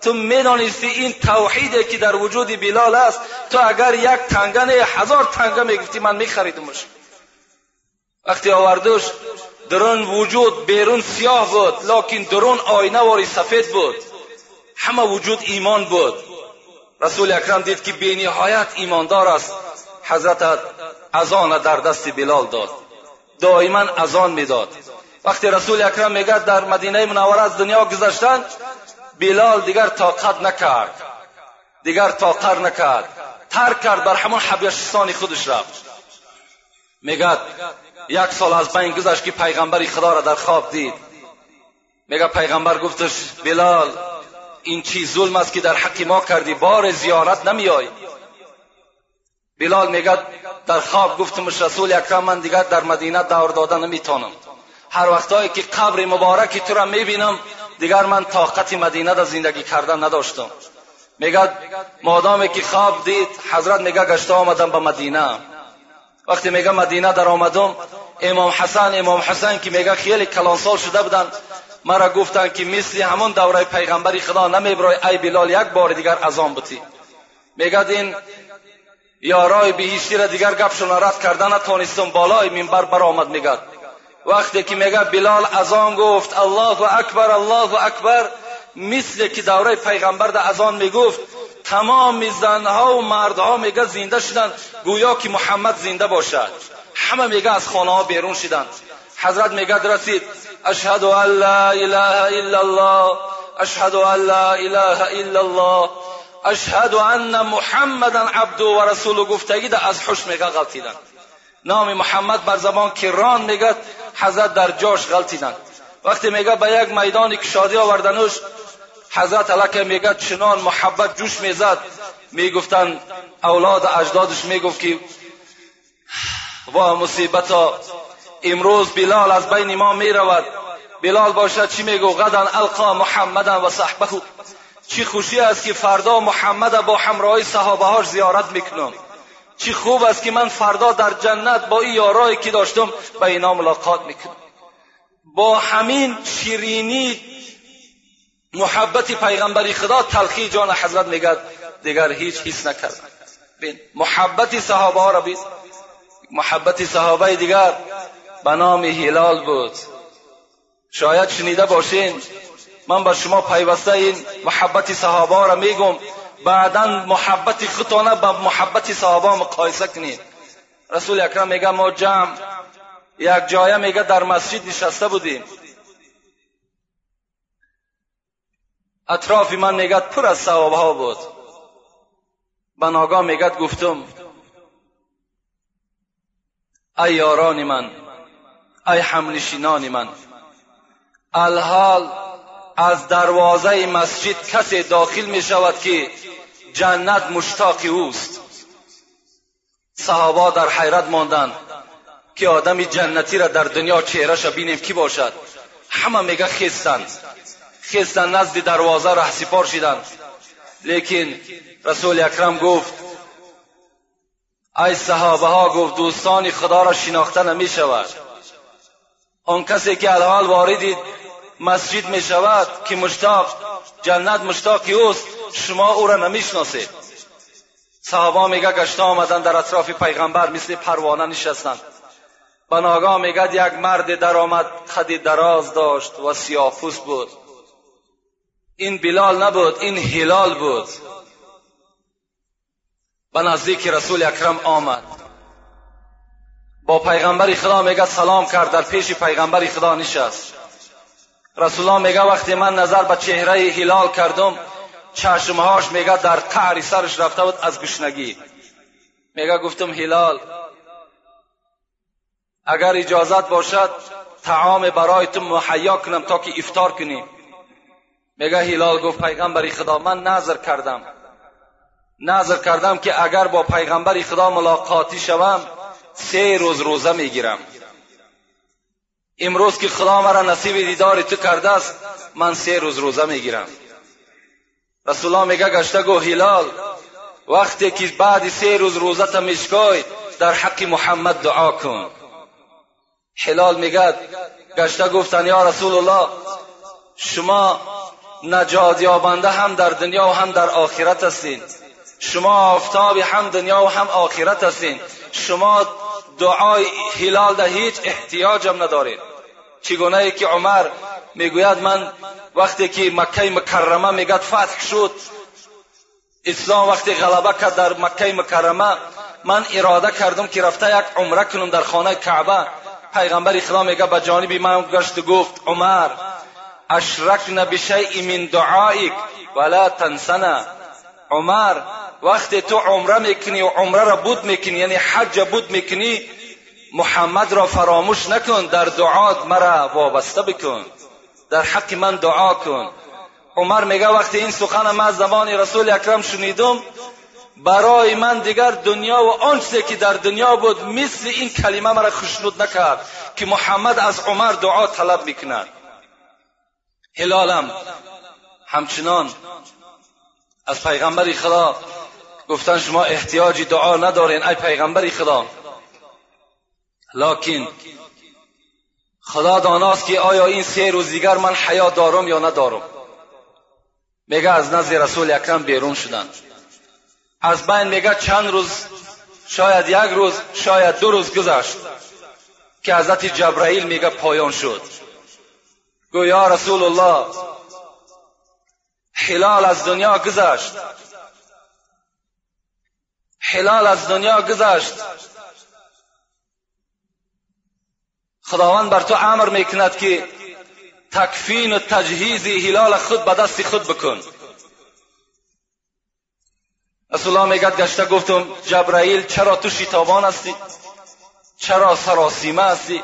تو می‌دانستی این توحیدی که در وجود بلال است تو اگر یک تنگه نه هزار تنگه می‌گفتی من میخریدمش. وقتی آوردوش درون وجود بیرون سیاه بود لکن درون آینه واری سفید بود. همه وجود ایمان بود. رسول اکرم دید که بینهایت ایماندار است. حضرت ازان در دست بلال داد. دائما ازان می‌داد. وقتی رسول اکرم میگد در مدینه منوره از دنیا گذشتن بلال دیگر طاقت نکرد. دیگر طاقت نکرد. ترک کرد بر همون حبشستان خودش رفت. میگد یک سال از بین گذشت که پیغمبر خدا را در خواب دید. میگه پیغمبر گفتش بلال این چیز ظلم است که در حق ما کردی بار زیارت نمیای بلال میگه در خواب گفتمش رسول اکرم من دیگر در مدینه دور دادن نمی‌تونم هر وقتهایی که قبر مبارک تو را می‌بینم دیگر من طاقت مدینه در زندگی کردن نداشتم میگه مادامی که خواب دید حضرت میگه گشته آمدم به مدینه وقتی میگه مدینه در آمدم امام حسن امام حسن که میگه خیلی کلانسال شده بودن مرا گفتند که مثل همون دوره پیغمبری خدا نمیبرای ای بلال یک بار دیگر ازان بودی میگد این یارای بهشتی را دیگر گپشون رد کردن نتانستم بالای منبر برآمد میگد وقتی که میگه بلال ازان گفت الله اکبر الله اکبر. مثل که دوره پیغمبر در ازان می‌گفت تمام زنها و مردها میگه زنده شدند گویا که محمد زنده باشد. همه میگه از خانه ها بیرون شدند حضرت میگه رسید اشهد ان لا اله الا الله اشهد اشهد ان محمدا عبد و رسول گفتگی از حش میگه غلطیدن. نام محمد بر زبان کران میگه حضرت در جاش غلطیدن. وقتی میگه به یک میدانی کشادی آوردنش حضرت علاکه میگه چنان محبت جوش می‌زد. می‌گفتن اولاد اجدادش می‌گفت که وا مصیبتا امروز بلال از بین ما می‌رود. بلال باشد چی میگو؟ غدا القا محمدا و صحبه. چی خوشی است که فردا محمد با همراهی صحابه هاش زیارت می‌کنم. چی خوب است که من فردا در جنت با این یارایی که داشتم به اینا ملاقات می‌کنم. با همین شیرینی محبت پیغمبری خدا تلخی جان حضرت میگد دیگر هیچ حس نکرد. بین محبت صحابه ها را بید محبت صحابه دیگر به نام هلال بود. شاید شنیده باشین. من به شما پیوسته این محبت صحابه را میگم. بعدا محبت خودتانه به محبت صحابه مقایسه کنید رسول اکرم میگه ما جمع یک جایه میگه در مسجد نشسته بودیم. اطراف من میگد پر از صحابه ها بود. به ناگاه میگد گفتم ای یاران من ای همنشینان من الحال از دروازه مسجد کسی داخل می شود که جنت مشتاق اوست. صحابا در حیرت ماندند که آدمی جنتی را در دنیا چهرش بینیم کی باشد؟ همه میگه خستند خستند نزد دروازه را سپار شدند لیکن رسول اکرم گفت ای صحابه ها گفت دوستان خدا را شناخته نمی شود آن کسی که الحال واردی مسجد می شود که مشتاق جنت مشتاق اوست شما او را نمی‌شناسید. صحابه میگه گشته آمدن در اطراف پیغمبر مثل پروانه نشستند به ناگاه میگد یک مرد درآمد خدی دراز داشت و سیاهپوست بود. این بلال نبود این هلال بود. به نزدیک رسول اکرم آمد. با پیغمبر خدا میگه سلام کرد در پیش پیغمبر خدا نشست. رسول الله میگه وقتی من نظر به چهره هلال کردم چشمهاش میگه در قعر سرش رفته بود از گشنگی. میگه گفتم هلال اگر اجازت باشد تعام برای تو مهیا کنم تا که افطار کنیم میگه هلال گفت پیغمبر خدا من نظر کردم. نظر کردم که اگر با پیغمبر خدا ملاقاتی شوم سه روز روزه می‌گیرم. امروز که خدا مرا نصیب دیدار تو کرده است من سه روز روزه می‌گیرم. رسول الله میگه گشته گو هلال. وقتی که بعد سه روز روزه تا میشکای در حق محمد دعا کن. هلال میگه گشته گفتن یا رسول الله شما نجات یابنده هم در دنیا و هم در آخرت هستین. شما آفتاب هم دنیا و هم آخرت هستین. شما دعای هلال ده هیچ احتیاجم ندارید که عمر می‌گوید من وقتی که مکه مکرمه میگد فتح شد اسلام وقتی غلبه کرد در مکه مکرمه من اراده کردم که رفته یک عمره کنم در خانه کعبه. پیغمبر خدا میگه به جانب من گشت گفت عمر اشرکنا بشیء من دعائک ولا تنسنا. عمر وقتی تو عمره می‌کنی و عمره را بود می‌کنی یعنی حج بود می‌کنی محمد را فراموش نکن در دعات مرا وابسته بکن. در حق من دعا کن. عمر میگه وقتی این سخن من از زبان رسول اکرم شنیدم برای من دیگر دنیا و آنچه که در دنیا بود مثل این کلمه مرا خشنود نکرد که محمد از عمر دعا طلب می‌کند. هلالم. همچنان از پیغمبر خدا گفتن شما احتیاجی دعا ندارین ای پیغمبر خدا. لکن خدا داناست که آیا این سه روز دیگر من حیات دارم یا ندارم. میگه از نزد رسول اکرم بیرون شدن. از بین میگه چند روز شاید یک روز شاید دو روز گذشت که حضرت جبرائیل میگه پایان شد. گو یا رسول الله حلال از دنیا گذشت. حلال از دنیا گذشت. خداوند بر تو امر می‌کند که تکفین و تجهیز هلال خود به دست خود بکن. رسول الله میگد گشته گفتم جبرائیل چرا تو شیطابان هستی؟ چرا سراسیمه هستی؟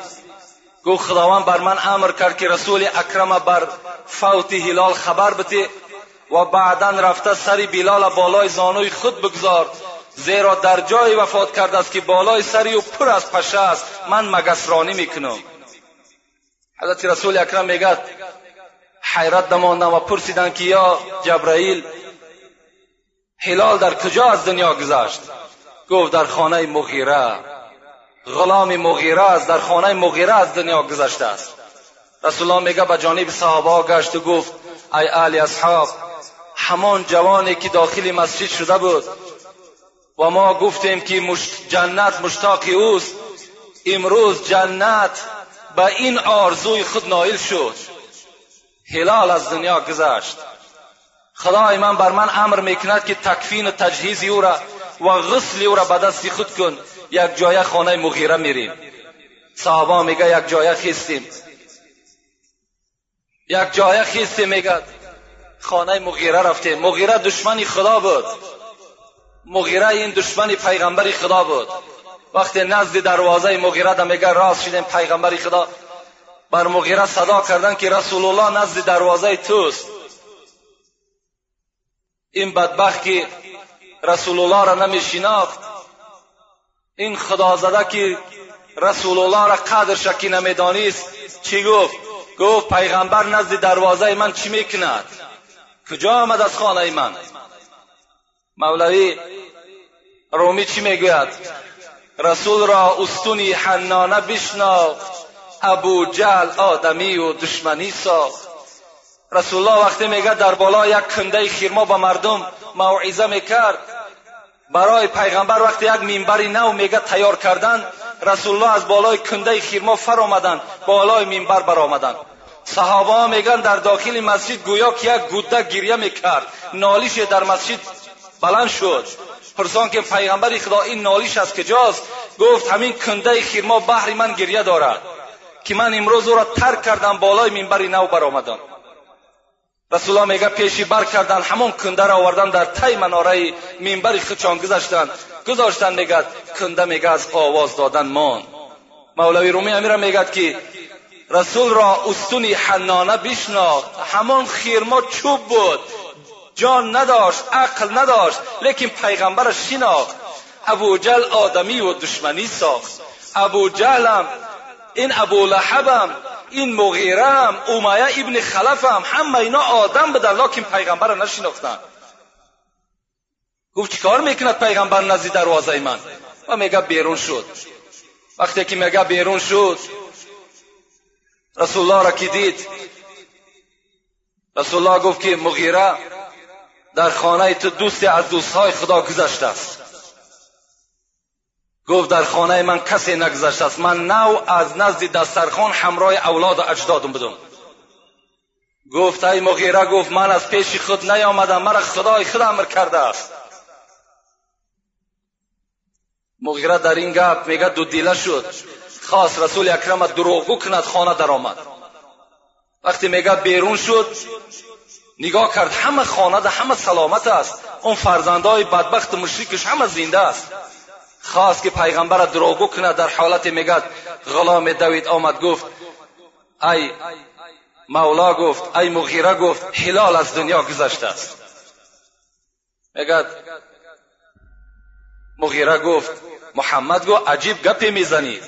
گو خداوند بر من امر کرد که رسول اکرم بر فوت هلال خبر بده و بعدا رفته سری بلال بالای زانوی خود بگذار. زیرا در جای وفات کرده است که بالای سری و پر از پشه است. من مگسرانی می‌کنم. حضرت رسول اکرم میگد حیرت دماندم و پرسیدن که یا جبرائیل هلال در کجا از دنیا گذشت؟ گفت در خانه مغیره. غلام مغیره است در خانه مغیره از دنیا گذشته است. رسول الله میگه به جانب صحابه گشت و گفت ای اهل اصحاب همان جوانی که داخل مسجد شده بود و ما گفتیم که جنت مشتاق اوست. امروز جنت به این آرزوی خود نایل شد. هلال از دنیا گذشت. خدای من بر من امر می‌کند که تکفین و تجهیز او را و غسل او را به دست خود کن. یک جایه خانه مغیره میریم. صحابا میگه یک جایه خیستیم. یک جایه خیستیم میگه خانه مغیره رفتیم. مغیره دشمنی خدا بود. مغیره این دشمن پیغمبر خدا بود. وقتی نزد دروازه مغیره دا میگه راست شدیم پیغمبر خدا بر مغیره صدا کردن که رسول الله نزد دروازه توست. این بدبخت که رسول الله را نمی شناخت. این خدا زده که رسول الله را قدر شکی نمی‌دانست چی گفت؟ گفت پیغمبر نزد دروازه من چی می‌کند؟ کجا آمد از خانه من؟ مولوی رومی چی می‌گوید؟ رسول را استونی حنانه بشناخت ابو جل آدمی و دشمنی ساخت. رسول الله وقتی میگه در بالا یک کنده خیرما به مردم موعظه می‌کرد. برای پیغمبر وقتی یک منبری نو میگه تیار کردن رسول الله از بالای کنده خیرما فر آمدند بالای منبر برآمدند صحابه میگن در داخل مسجد گویا که یک گوده گریه می‌کرد. نالیش در مسجد بلند شد. پرسان که پیغمبر خدا این نالیش از کجاست؟ گفت همین کنده خیرما بحر من گریه دارد که من امروز او را ترک کردم بالای منبری نو برآمدم. رسول الله میگه پیشی بر کردن همون کنده را آوردن در تی مناره منبری خچان گذاشتن. گذاشتن میگد کنده میگه از آواز دادن مان مولوی رومی امیر میگد که رسول را استونی حنانه بشناخت همان خیرما چوب بود. جان نداشت عقل نداشت لیکن پیغمبرش شناخت. ابو جل آدمی و دشمنی ساخت. ابو جهلم این ابو لحبم این مغیرم امیه ابن خلفم همه اینا آدم بدن لیکن پیغمبر را نشناختن. گفت چیکار می‌کند پیغمبر نزدی دروازه من؟ و میگه بیرون شد. وقتی که میگه بیرون شد رسول الله را که دید رسول الله گفت که مغیره در خانه تو دوستی از دوستهای خدا گذشته است. گفت در خانه من کسی نگذشته است. من نو از نزد دسترخان همراه اولاد و اجدادم بدم گفت ای مغیره گفت من از پیش خود نیامدم. مرا خدای خود امر کرده است. مغیره در این گپ میگه دو دیله شد. خواست رسول اکرم دروغگو کند خانه درآمد. وقتی میگه بیرون شد نگاه کرد همه خانه ده همه سلامت است. اون فرزندهای بدبخت مشرکش همه زنده است. خواست که پیغمبر دروغگو کند در حالت میگد غلام دوید آمد گفت ای مولا گفت ای مغیره گفت حلال از دنیا گذشته است. میگد مغیره گفت محمد گفت عجیب گپی می‌زنی.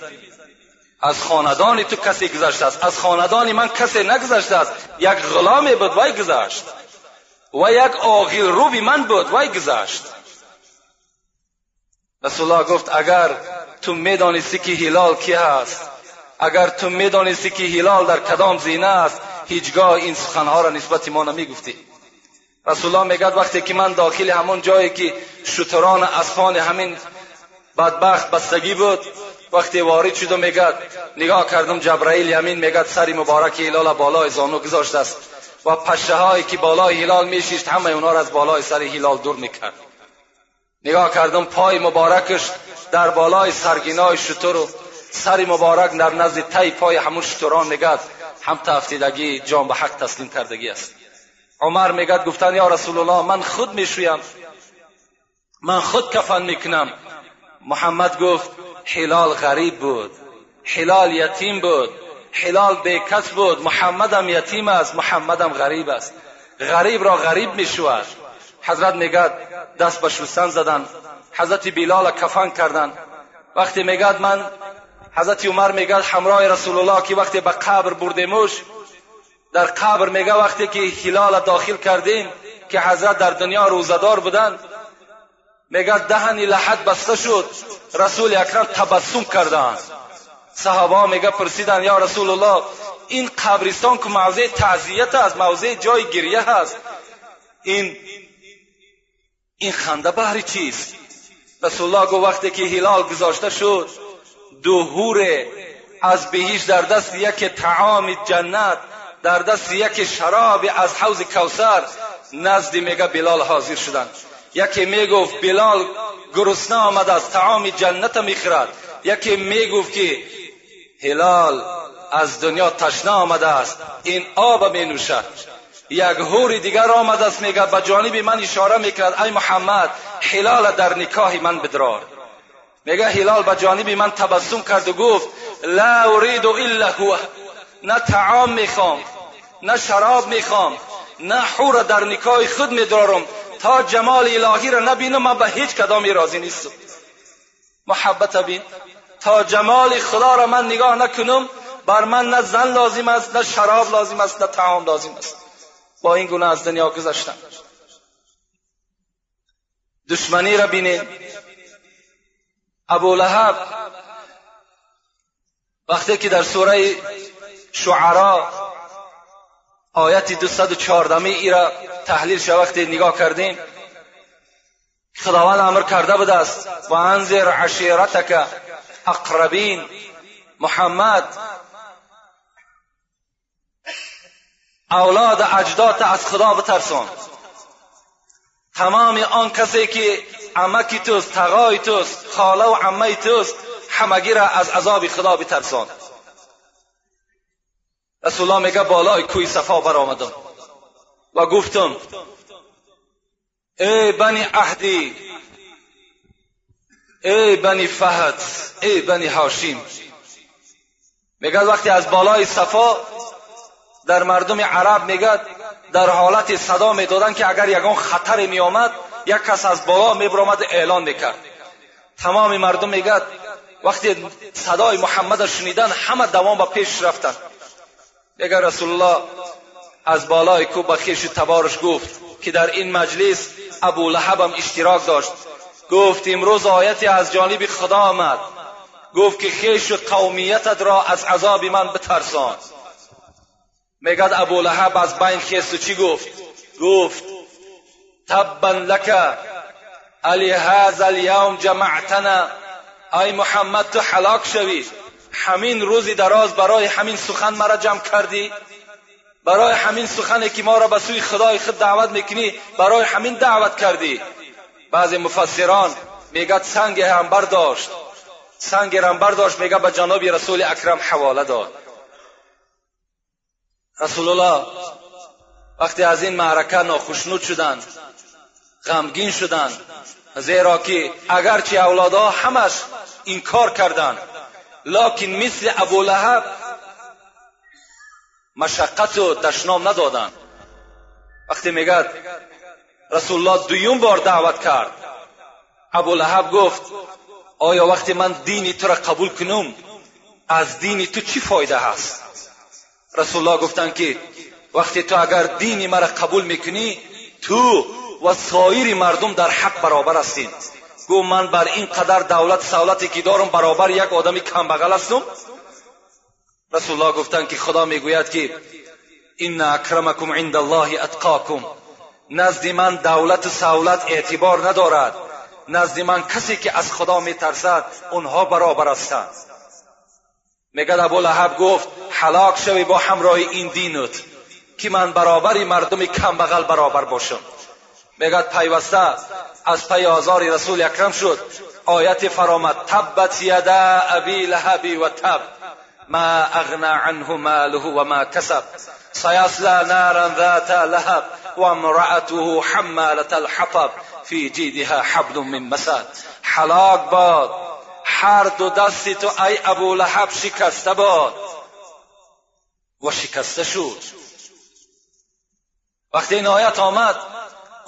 از خاندان تو کسی گذشته است. از خاندان من کسی نگذشته است. یک غلام بود وای گذشت. و یک آقیل روبی من بود وای گذشت. رسول الله گفت اگر تو می‌دانستی که هلال کی هست اگر تو می‌دانستی که هلال در کدام زینه است هیچگاه این سخنها را نسبت ما نمی‌گفتی. رسول الله میگد وقتی که من داخل همون جایی که شتران اسفان همین بدبخت بستگی بود وقتی وارد شد و میگد نگاه کردم جبرائیل یمین میگد سری مبارک هلال بالای زانو گذاشته است و پشه که بالای هلال میشیشت همه اونا را از بالای سر هلال دور می‌کرد. نگاه کردم پای مبارکش در بالای سرگینای شتر و سری مبارک در نزد تای پای همون شتران میگد هم تفتیدگی جان به حق تسلیم کردگی است. عمر میگد گفتن یا رسول الله من خود می‌شویم من خود کفن می‌کنم. محمد گفت حلال غریب بود حلال یتیم بود حلال بیکس بود محمدم یتیم است محمدم غریب است. غریب را غریب می‌شود حضرت میگد دست به شستن زدن حضرت بلال کفن کردن. وقتی میگد من حضرت عمر میگد همراه رسول الله که وقتی به قبر بردیموش در قبر میگه وقتی که هلال داخل کردیم که حضرت در دنیا روزدار بودند میگه دهنی لحد بسته شد. رسول اکرم تبسم کردند صحابه میگه پرسیدن یا رسول الله این قبرستان که موضع تعذیت است موضع جای گریه هست این این خنده بهری چیست؟ رسول الله گو وقتی که هلال گذاشته شد دو هور از بهیش در دست یک تعام جنت در دست یک شراب از حوض کوثر نزد میگه بلال حاضر شدند یکی می‌گفت بلال گرسنه آمده است تعام جنت می‌خورد یکی می‌گفت که هلال از دنیا تشنه آمده است. این آب می نوشد. یک هور دیگر آمده است. میگه به جانب من اشاره می‌کرد. ای محمد هلال در نکاح من بدرار. میگه هلال به جانب من تبسم کرد و گفت لا اريد الا هو. نه تعام می‌خوام نه شراب می‌خوام نه حور در نکاح خود میدارم. تا جمال الهی را نبینم من به هیچ کدامی راضی نیستم. محبت بین. تا جمال خدا را من نگاه نکنم بر من نه زن لازم است نه شراب لازم است نه تعام لازم است. با این گونه از دنیا گذشتم. دشمنی را بینید ابو لهب. وقتی که در سوره شعرا آیت 214 ای را تحلیل شد وقتی نگاه کردیم. خداوند امر کرده بوده است. و انذر عشیرتک اقربین. محمد. اولاد اجداد از خدا بترسان تمام آن کسی که عمکی توست تقای توست خاله و عمه توست همگی را از عذاب خدا بترسان رسول الله میگه بالای کوی صفا برآمدم و گفتم ای بنی عهدی ای بنی فهد ای بنی هاشیم میگه وقتی از بالای صفا در مردم عرب میگد در حالت صدا می‌دادن که اگر یگان خطر میآمد یک کس از بالا میبرامد اعلان می‌کرد. تمام مردم میگد وقتی صدای محمد شنیدن همه دوام به پیش رفتند دیگر رسول الله از بالای کوب به خیش تبارش گفت که در این مجلس ابو لحب هم اشتراک داشت گفت امروز آیتی از جانب خدا آمد گفت که خیش و قومیتت را از عذاب من بترسان میگد ابو لحب از بین خیست و چی گفت گفت تبا لک علی هذا الیوم جمعتنا ای محمد تو حلاک شوی همین روزی دراز برای همین سخن مرا جمع کردی. برای همین سخنی که ما را به سوی خدای خود دعوت می‌کنی برای همین دعوت کردی. بعضی مفسران میگد سنگ هم برداشت سنگ هم برداشت میگه به جناب رسول اکرم حواله داد. رسول الله وقتی از این معرکه ناخشنود شدند غمگین شدند زیرا که اگرچه اولادها همش این کار کردند لکن مثل ابو لهب مشقت و دشنام ندادند وقتی میگد رسول الله دویم بار دعوت کرد. ابو لهب گفت آیا وقتی من دینی تو را قبول کنم از دینی تو چی فایده هست؟ رسول الله گفتند که وقتی تو اگر دینی مرا قبول می‌کنی تو و سایر مردم در حق برابر هستین. گو من بر این قدر دولت سولتی که دارم برابر یک آدمی کمبغل هستم؟ رسول الله گفتند که خدا می‌گوید که ان اکرمکم عند الله اتقاکم نزد من دولت و سهولت اعتبار ندارد. نزد من کسی که از خدا میترسد اونها برابر هستند. میگد ابو لحب گفت حلاک شوی با همراه این دینت که من برابری مردم کمبغل برابر باشم. میگد پیوسته از پی آزار رسول اکرم شد. آیت فرامد تبت یدا ابی لهبی و تب. ما اغنا عنه ماله و ما کسب. سیصلا نارا ذات لهب و امرأته حمالة الحطب. فی جیدها حبل من مسد. حلاک باد. هر دو دستی تو ای ابو لهب شکسته باد. و شکسته شد. وقتی این آیت آمد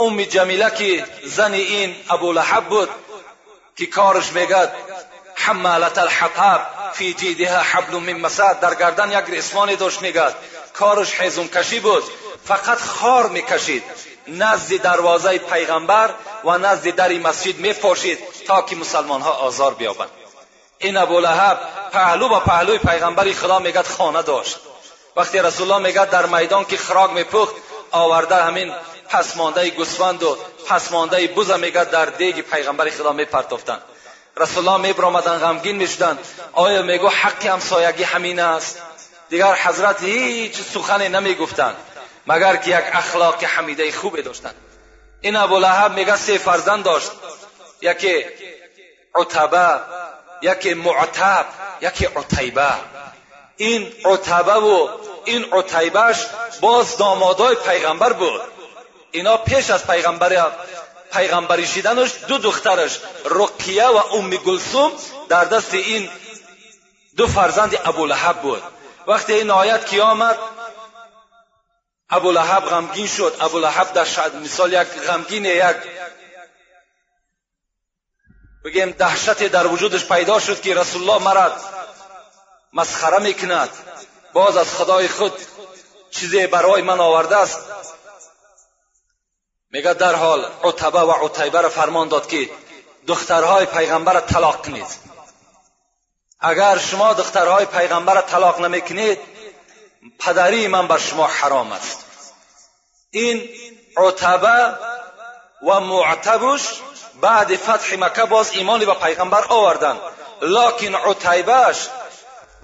ام جمیله که زن این ابو لحب بود که کارش میگد حمالت الحطب فی جیدها حبل من مسد در گردن یک ریسمانی داشت میگد کارش حیزون کشی بود فقط خار می‌کشید نزد دروازه پیغمبر و نزد در مسجد میپاشید تا که مسلمان ها آزار بیابند این ابو لحب پهلو با پهلوی پیغمبری خدا میگد خانه داشت وقتی رسول الله میگد آورده همین پسمانده گوسفند و پسمانده بوز میگد در دیگ پیغمبر خدا میپرتافتند رسول الله میبرامدن غمگین می‌شدند آیا میگو حق همسایگی همین است؟ دیگر حضرت هیچ سخنی نمی‌گفتند مگر که یک اخلاق حمیده خوبی داشتند این ابولهب میگه سه فرزند داشت. یکی عتبه یکی معتب یکی عتیبه. این عتبه و این عتیبهش باز دامادای پیغمبر بود. اینا پیش از پیغمبر پیغمبری شدنش دو دخترش رقیه و ام گلسوم در دست این دو فرزند ابولهب بود. وقتی این آیت کی آمد ابولهب غمگین شد. ابولهب در شاید مثال یک غمگین یک بگیم دهشت در وجودش پیدا شد که رسول الله مرد مسخره می‌کند. باز از خدای خود چیزی برای من آورده است. میگه در حال عتبه و عتیبه را فرمان داد که دخترهای پیغمبر را طلاق کنید. اگر شما دخترهای پیغمبر را طلاق نمی‌کنید پدری من بر شما حرام است. این عتبه و معتبش بعد فتح مکه باز ایمانی به پیغمبر آوردن. لکن عتیبهش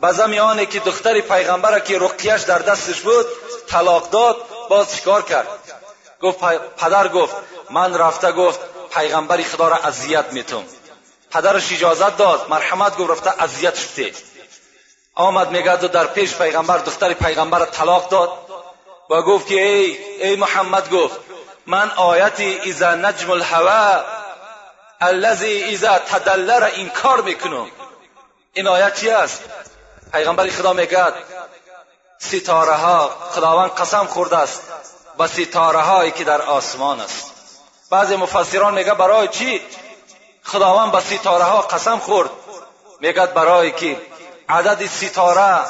به زمیانه که دختر پیغمبر که رقیش در دستش بود طلاق داد باز چیکار کرد؟ گفت پدر گفت من رفته گفت پیغمبری خدا را اذیت میتم پدرش اجازت داد مرحمت گفت رفته اذیت شده. آمد میگد و در پیش پیغمبر دختر پیغمبر طلاق داد. و گفت که ای ای محمد گفت من آیت اذا نجم الهوا الذي اذا تدلر انکار می‌کنم. این آیت چی است؟ پیغمبر خدا میگد ستاره ها خداوند قسم خورده است به ستاره هایی که در آسمان است. بعضی مفسران میگه برای چی؟ خداوند به ستاره ها قسم خورد. میگد برای که عدد ستاره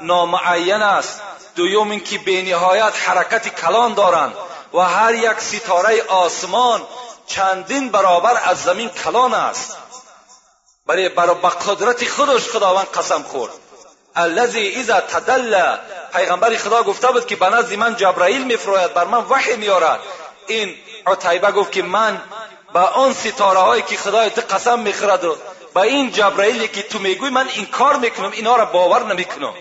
نامعین است. دوم اینکه بینهایت حرکت کلان دارند و هر یک ستاره آسمان چندین برابر از زمین کلان است. برای برای قدرت الذي اذا تدلى پیغمبر خدا گفته بود که به نزد من جبرائیل میفراید بر من وحی میارد این عتیبه گفت که من با آن ستاره هایی که خدای تو قسم می‌خورد و با این جبرائیلی که تو میگوی من این کار می‌کنم اینا را باور نمی‌کنم.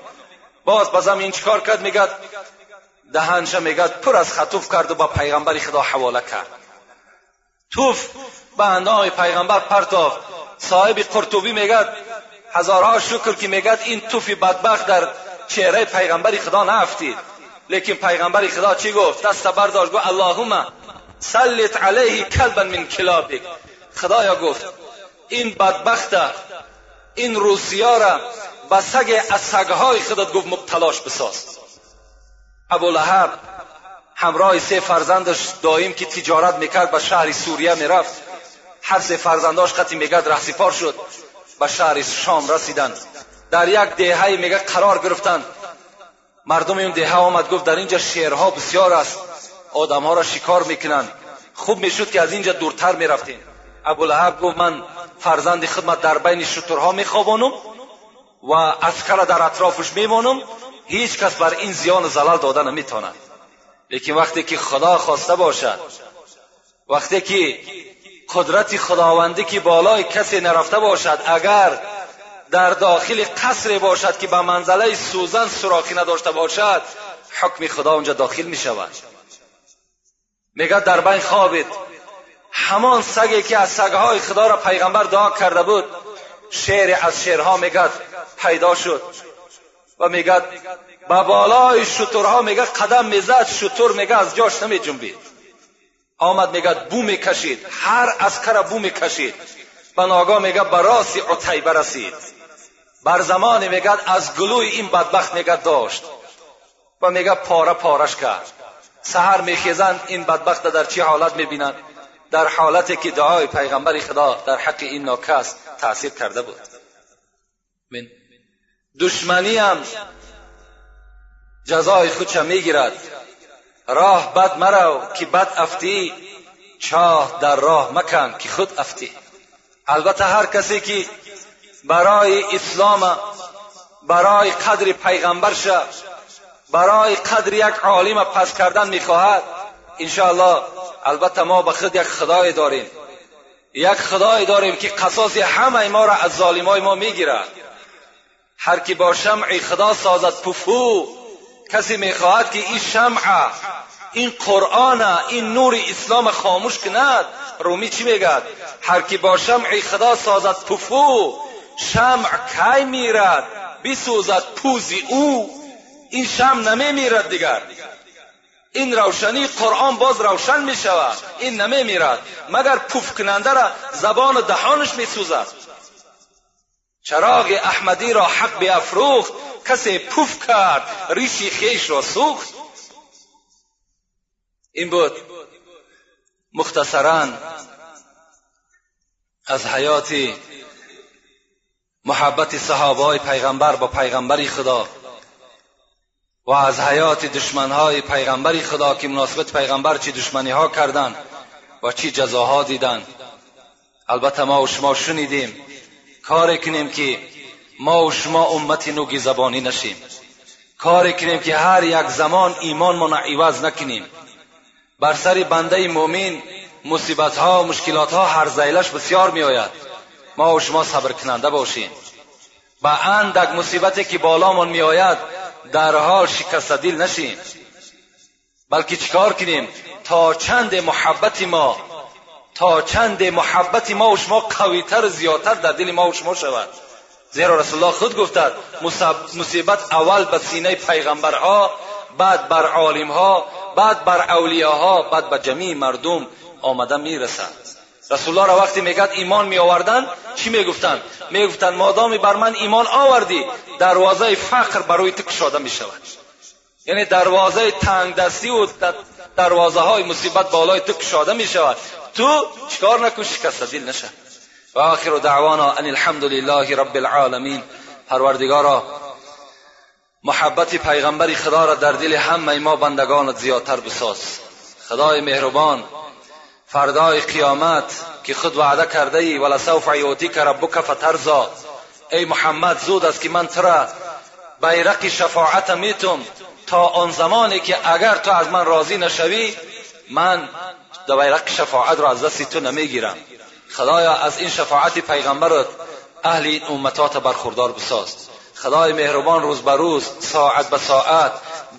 باز بازم این چیکار کرد؟ میگد دهنش میگد پر از خطوف کرد و با پیغمبر خدا حواله کرد. توف به اندام پیغمبر پرتافت صاحب قرطبی میگد هزارها شکر که میگد این توف بدبخت در چهره پیغمبر خدا نافتید لیکن پیغمبر خدا چی گفت؟ دست برداشت گفت اللهم سلط علیه کلبا من کلابک. خدایا گفت این بدبخت این روسیا را به سگ از سگهای خودت گفت مبتلاش بساز. ابو لحب همراه سه فرزندش دایم که تجارت می‌کرد به شهر سوریه می‌رفت. هر سه فرزنداش قطعی میگد رهسپار شد. به شهر شام رسیدند در یک دهه میگه قرار گرفتند مردم این دهه آمد گفت در اینجا شیرها بسیار است. آدمها را شکار می‌کنند خوب می‌شد که از اینجا دورتر می‌رفتیم. ابولهب گفت من فرزند خدمت در بین شترها میخوابانم و اسکر در اطرافش میمانم. هیچ کس بر این زیان زلال داده نمی‌تواند. لیکن وقتی که خدا خواسته باشد وقتی که قدرت خداوندی که بالای کسی نرفته باشد اگر در داخل قصر باشد که به منزله سوزن سراخی نداشته باشد حکم خدا اونجا داخل می شود. میگه در بین خوابید. همان سگی که از سگهای خدا را پیغمبر دعا کرده بود شعر از شعرها میگد پیدا شد. و میگد به بالای شطورها میگه قدم می‌زد شطور میگه از جاش نمی جنبید. آمد میگد بو می‌کشید هر اسکر بو می‌کشید. به ناگاه میگه به راسی عتیبه رسید. بر زمان میگد از گلوی این بدبخت میگد داشت. و میگه پاره پارش کرد. سهر میخیزند این بدبخت در چی حالت می‌بینند؟ در حالتی که دعای پیغمبر خدا در حق این ناکس تاثیر کرده بود. دشمنی هم جزای خودش می‌گیرد. راه بد مرو که بد افتی چاه در راه مکن که خود افتی. البته هر کسی که برای اسلام برای قدر پیغمبر شد برای قدر یک عالم پس کردن می‌خواهد انشاءالله البته ما به خود یک خدای داریم. یک خدای داریم که قصاص همه ما را از ظالمای ما می‌گیرد. هر کی با شمع خدا سازد پفو کسی می‌خواهد که این شمع این قرآن این نور اسلام خاموش کند؟ رومی چی میگد هر کی با شمع خدا سازد پفو شمع کی میرد؟ بسوزد پوزی او این شمع نمیمیرد دیگر. این روشنی قرآن باز روشن می شود این نمی میرد. مگر پوف کننده را زبان دهانش می سوزد چراغ احمدی را حق بیافروخت کسی پوف کرد ریشی خیش را سوخت. این بود مختصرا از حیات محبت صحابه های پیغمبر با پیغمبری خدا و از حیات دشمنهای پیغمبری خدا که مناسبت پیغمبر چی دشمنی ها کردند و چی جزاها دیدند البته ما و شما شنیدیم کار کنیم که ما و شما امتی نوگی زبانی نشیم. کار کنیم که هر یک زمان ایمان ما عوض نکنیم. بر سر بنده مؤمن مصیبت ها مشکلات ها هر زیلش بسیار می آید ما و شما صبر کننده باشیم. به اندک مصیبتی که بالامون می آید در حال شکست دل نشیم. بلکه چیکار کنیم؟ تا چند محبت ما تا چند محبت ما و شما قویتر زیادتر در دل ما و شما شود. زیرا رسول الله خود گفتد مصیبت اول به سینه پیغمبرها بعد بر عالمها بعد بر اولیاها بعد به جمیع مردم آمده می‌رسد. رسول الله را وقتی میگد ایمان می آوردن چی می‌گفتند؟ می‌گفتند مادامی بر من ایمان آوردی دروازه فقر برای تو کشاده می شود یعنی دروازه تنگ دستی و دروازه های مصیبت بالای تو کشاده می شود تو چکار نکن؟ شکست دل نشه. و آخر دعوانا ان الحمد لله رب العالمین. پروردگارا محبت پیغمبر خدا را در دل همه ما بندگانت زیادتر بساز. خدای مهربان فردای قیامت که خود وعده کرده ای ولسوف یعطیک ربک فترزا ای محمد زود است که من ترا بیرق شفاعت میتم تا آن زمانی که اگر تو از من راضی نشوی من در بیرق شفاعت را از دست تو نمی‌گیرم. خدایا از این شفاعت پیغمبرت اهل این امتات برخوردار بساز. خدای مهربان روز به روز ساعت به ساعت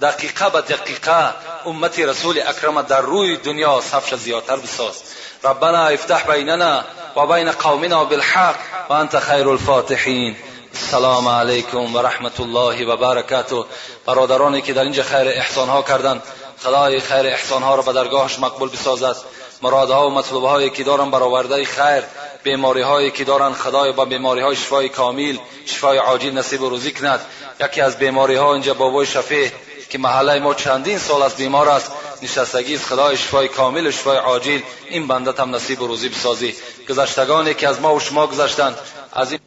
دقیقه به دقیقه امت رسول اکرم در روی دنیا صفش زیادتر بساز. ربنا افتح بیننا و بین قومنا بالحق و انت خیر الفاتحین. السلام علیکم و رحمت الله و برکاته. برادرانی که در اینجا خیر احسان ها کردند خدای خیر احسان ها را به درگاهش مقبول بسازد. مرادها و مطلوب هایی که دارن برآورده خیر بیماری هایی که دارن خدای با بیماری های شفای کامل شفای عاجل نصیب و روزی کند یکی از بیماری ها اینجا بابای شفیع که محله ما چندین سال از بیمار است نشستگی است خدای شفای کامل و شفای عاجل این بنده هم نصیب و روزی بسازی گذشتگانی که از ما و شما گذشتند. از این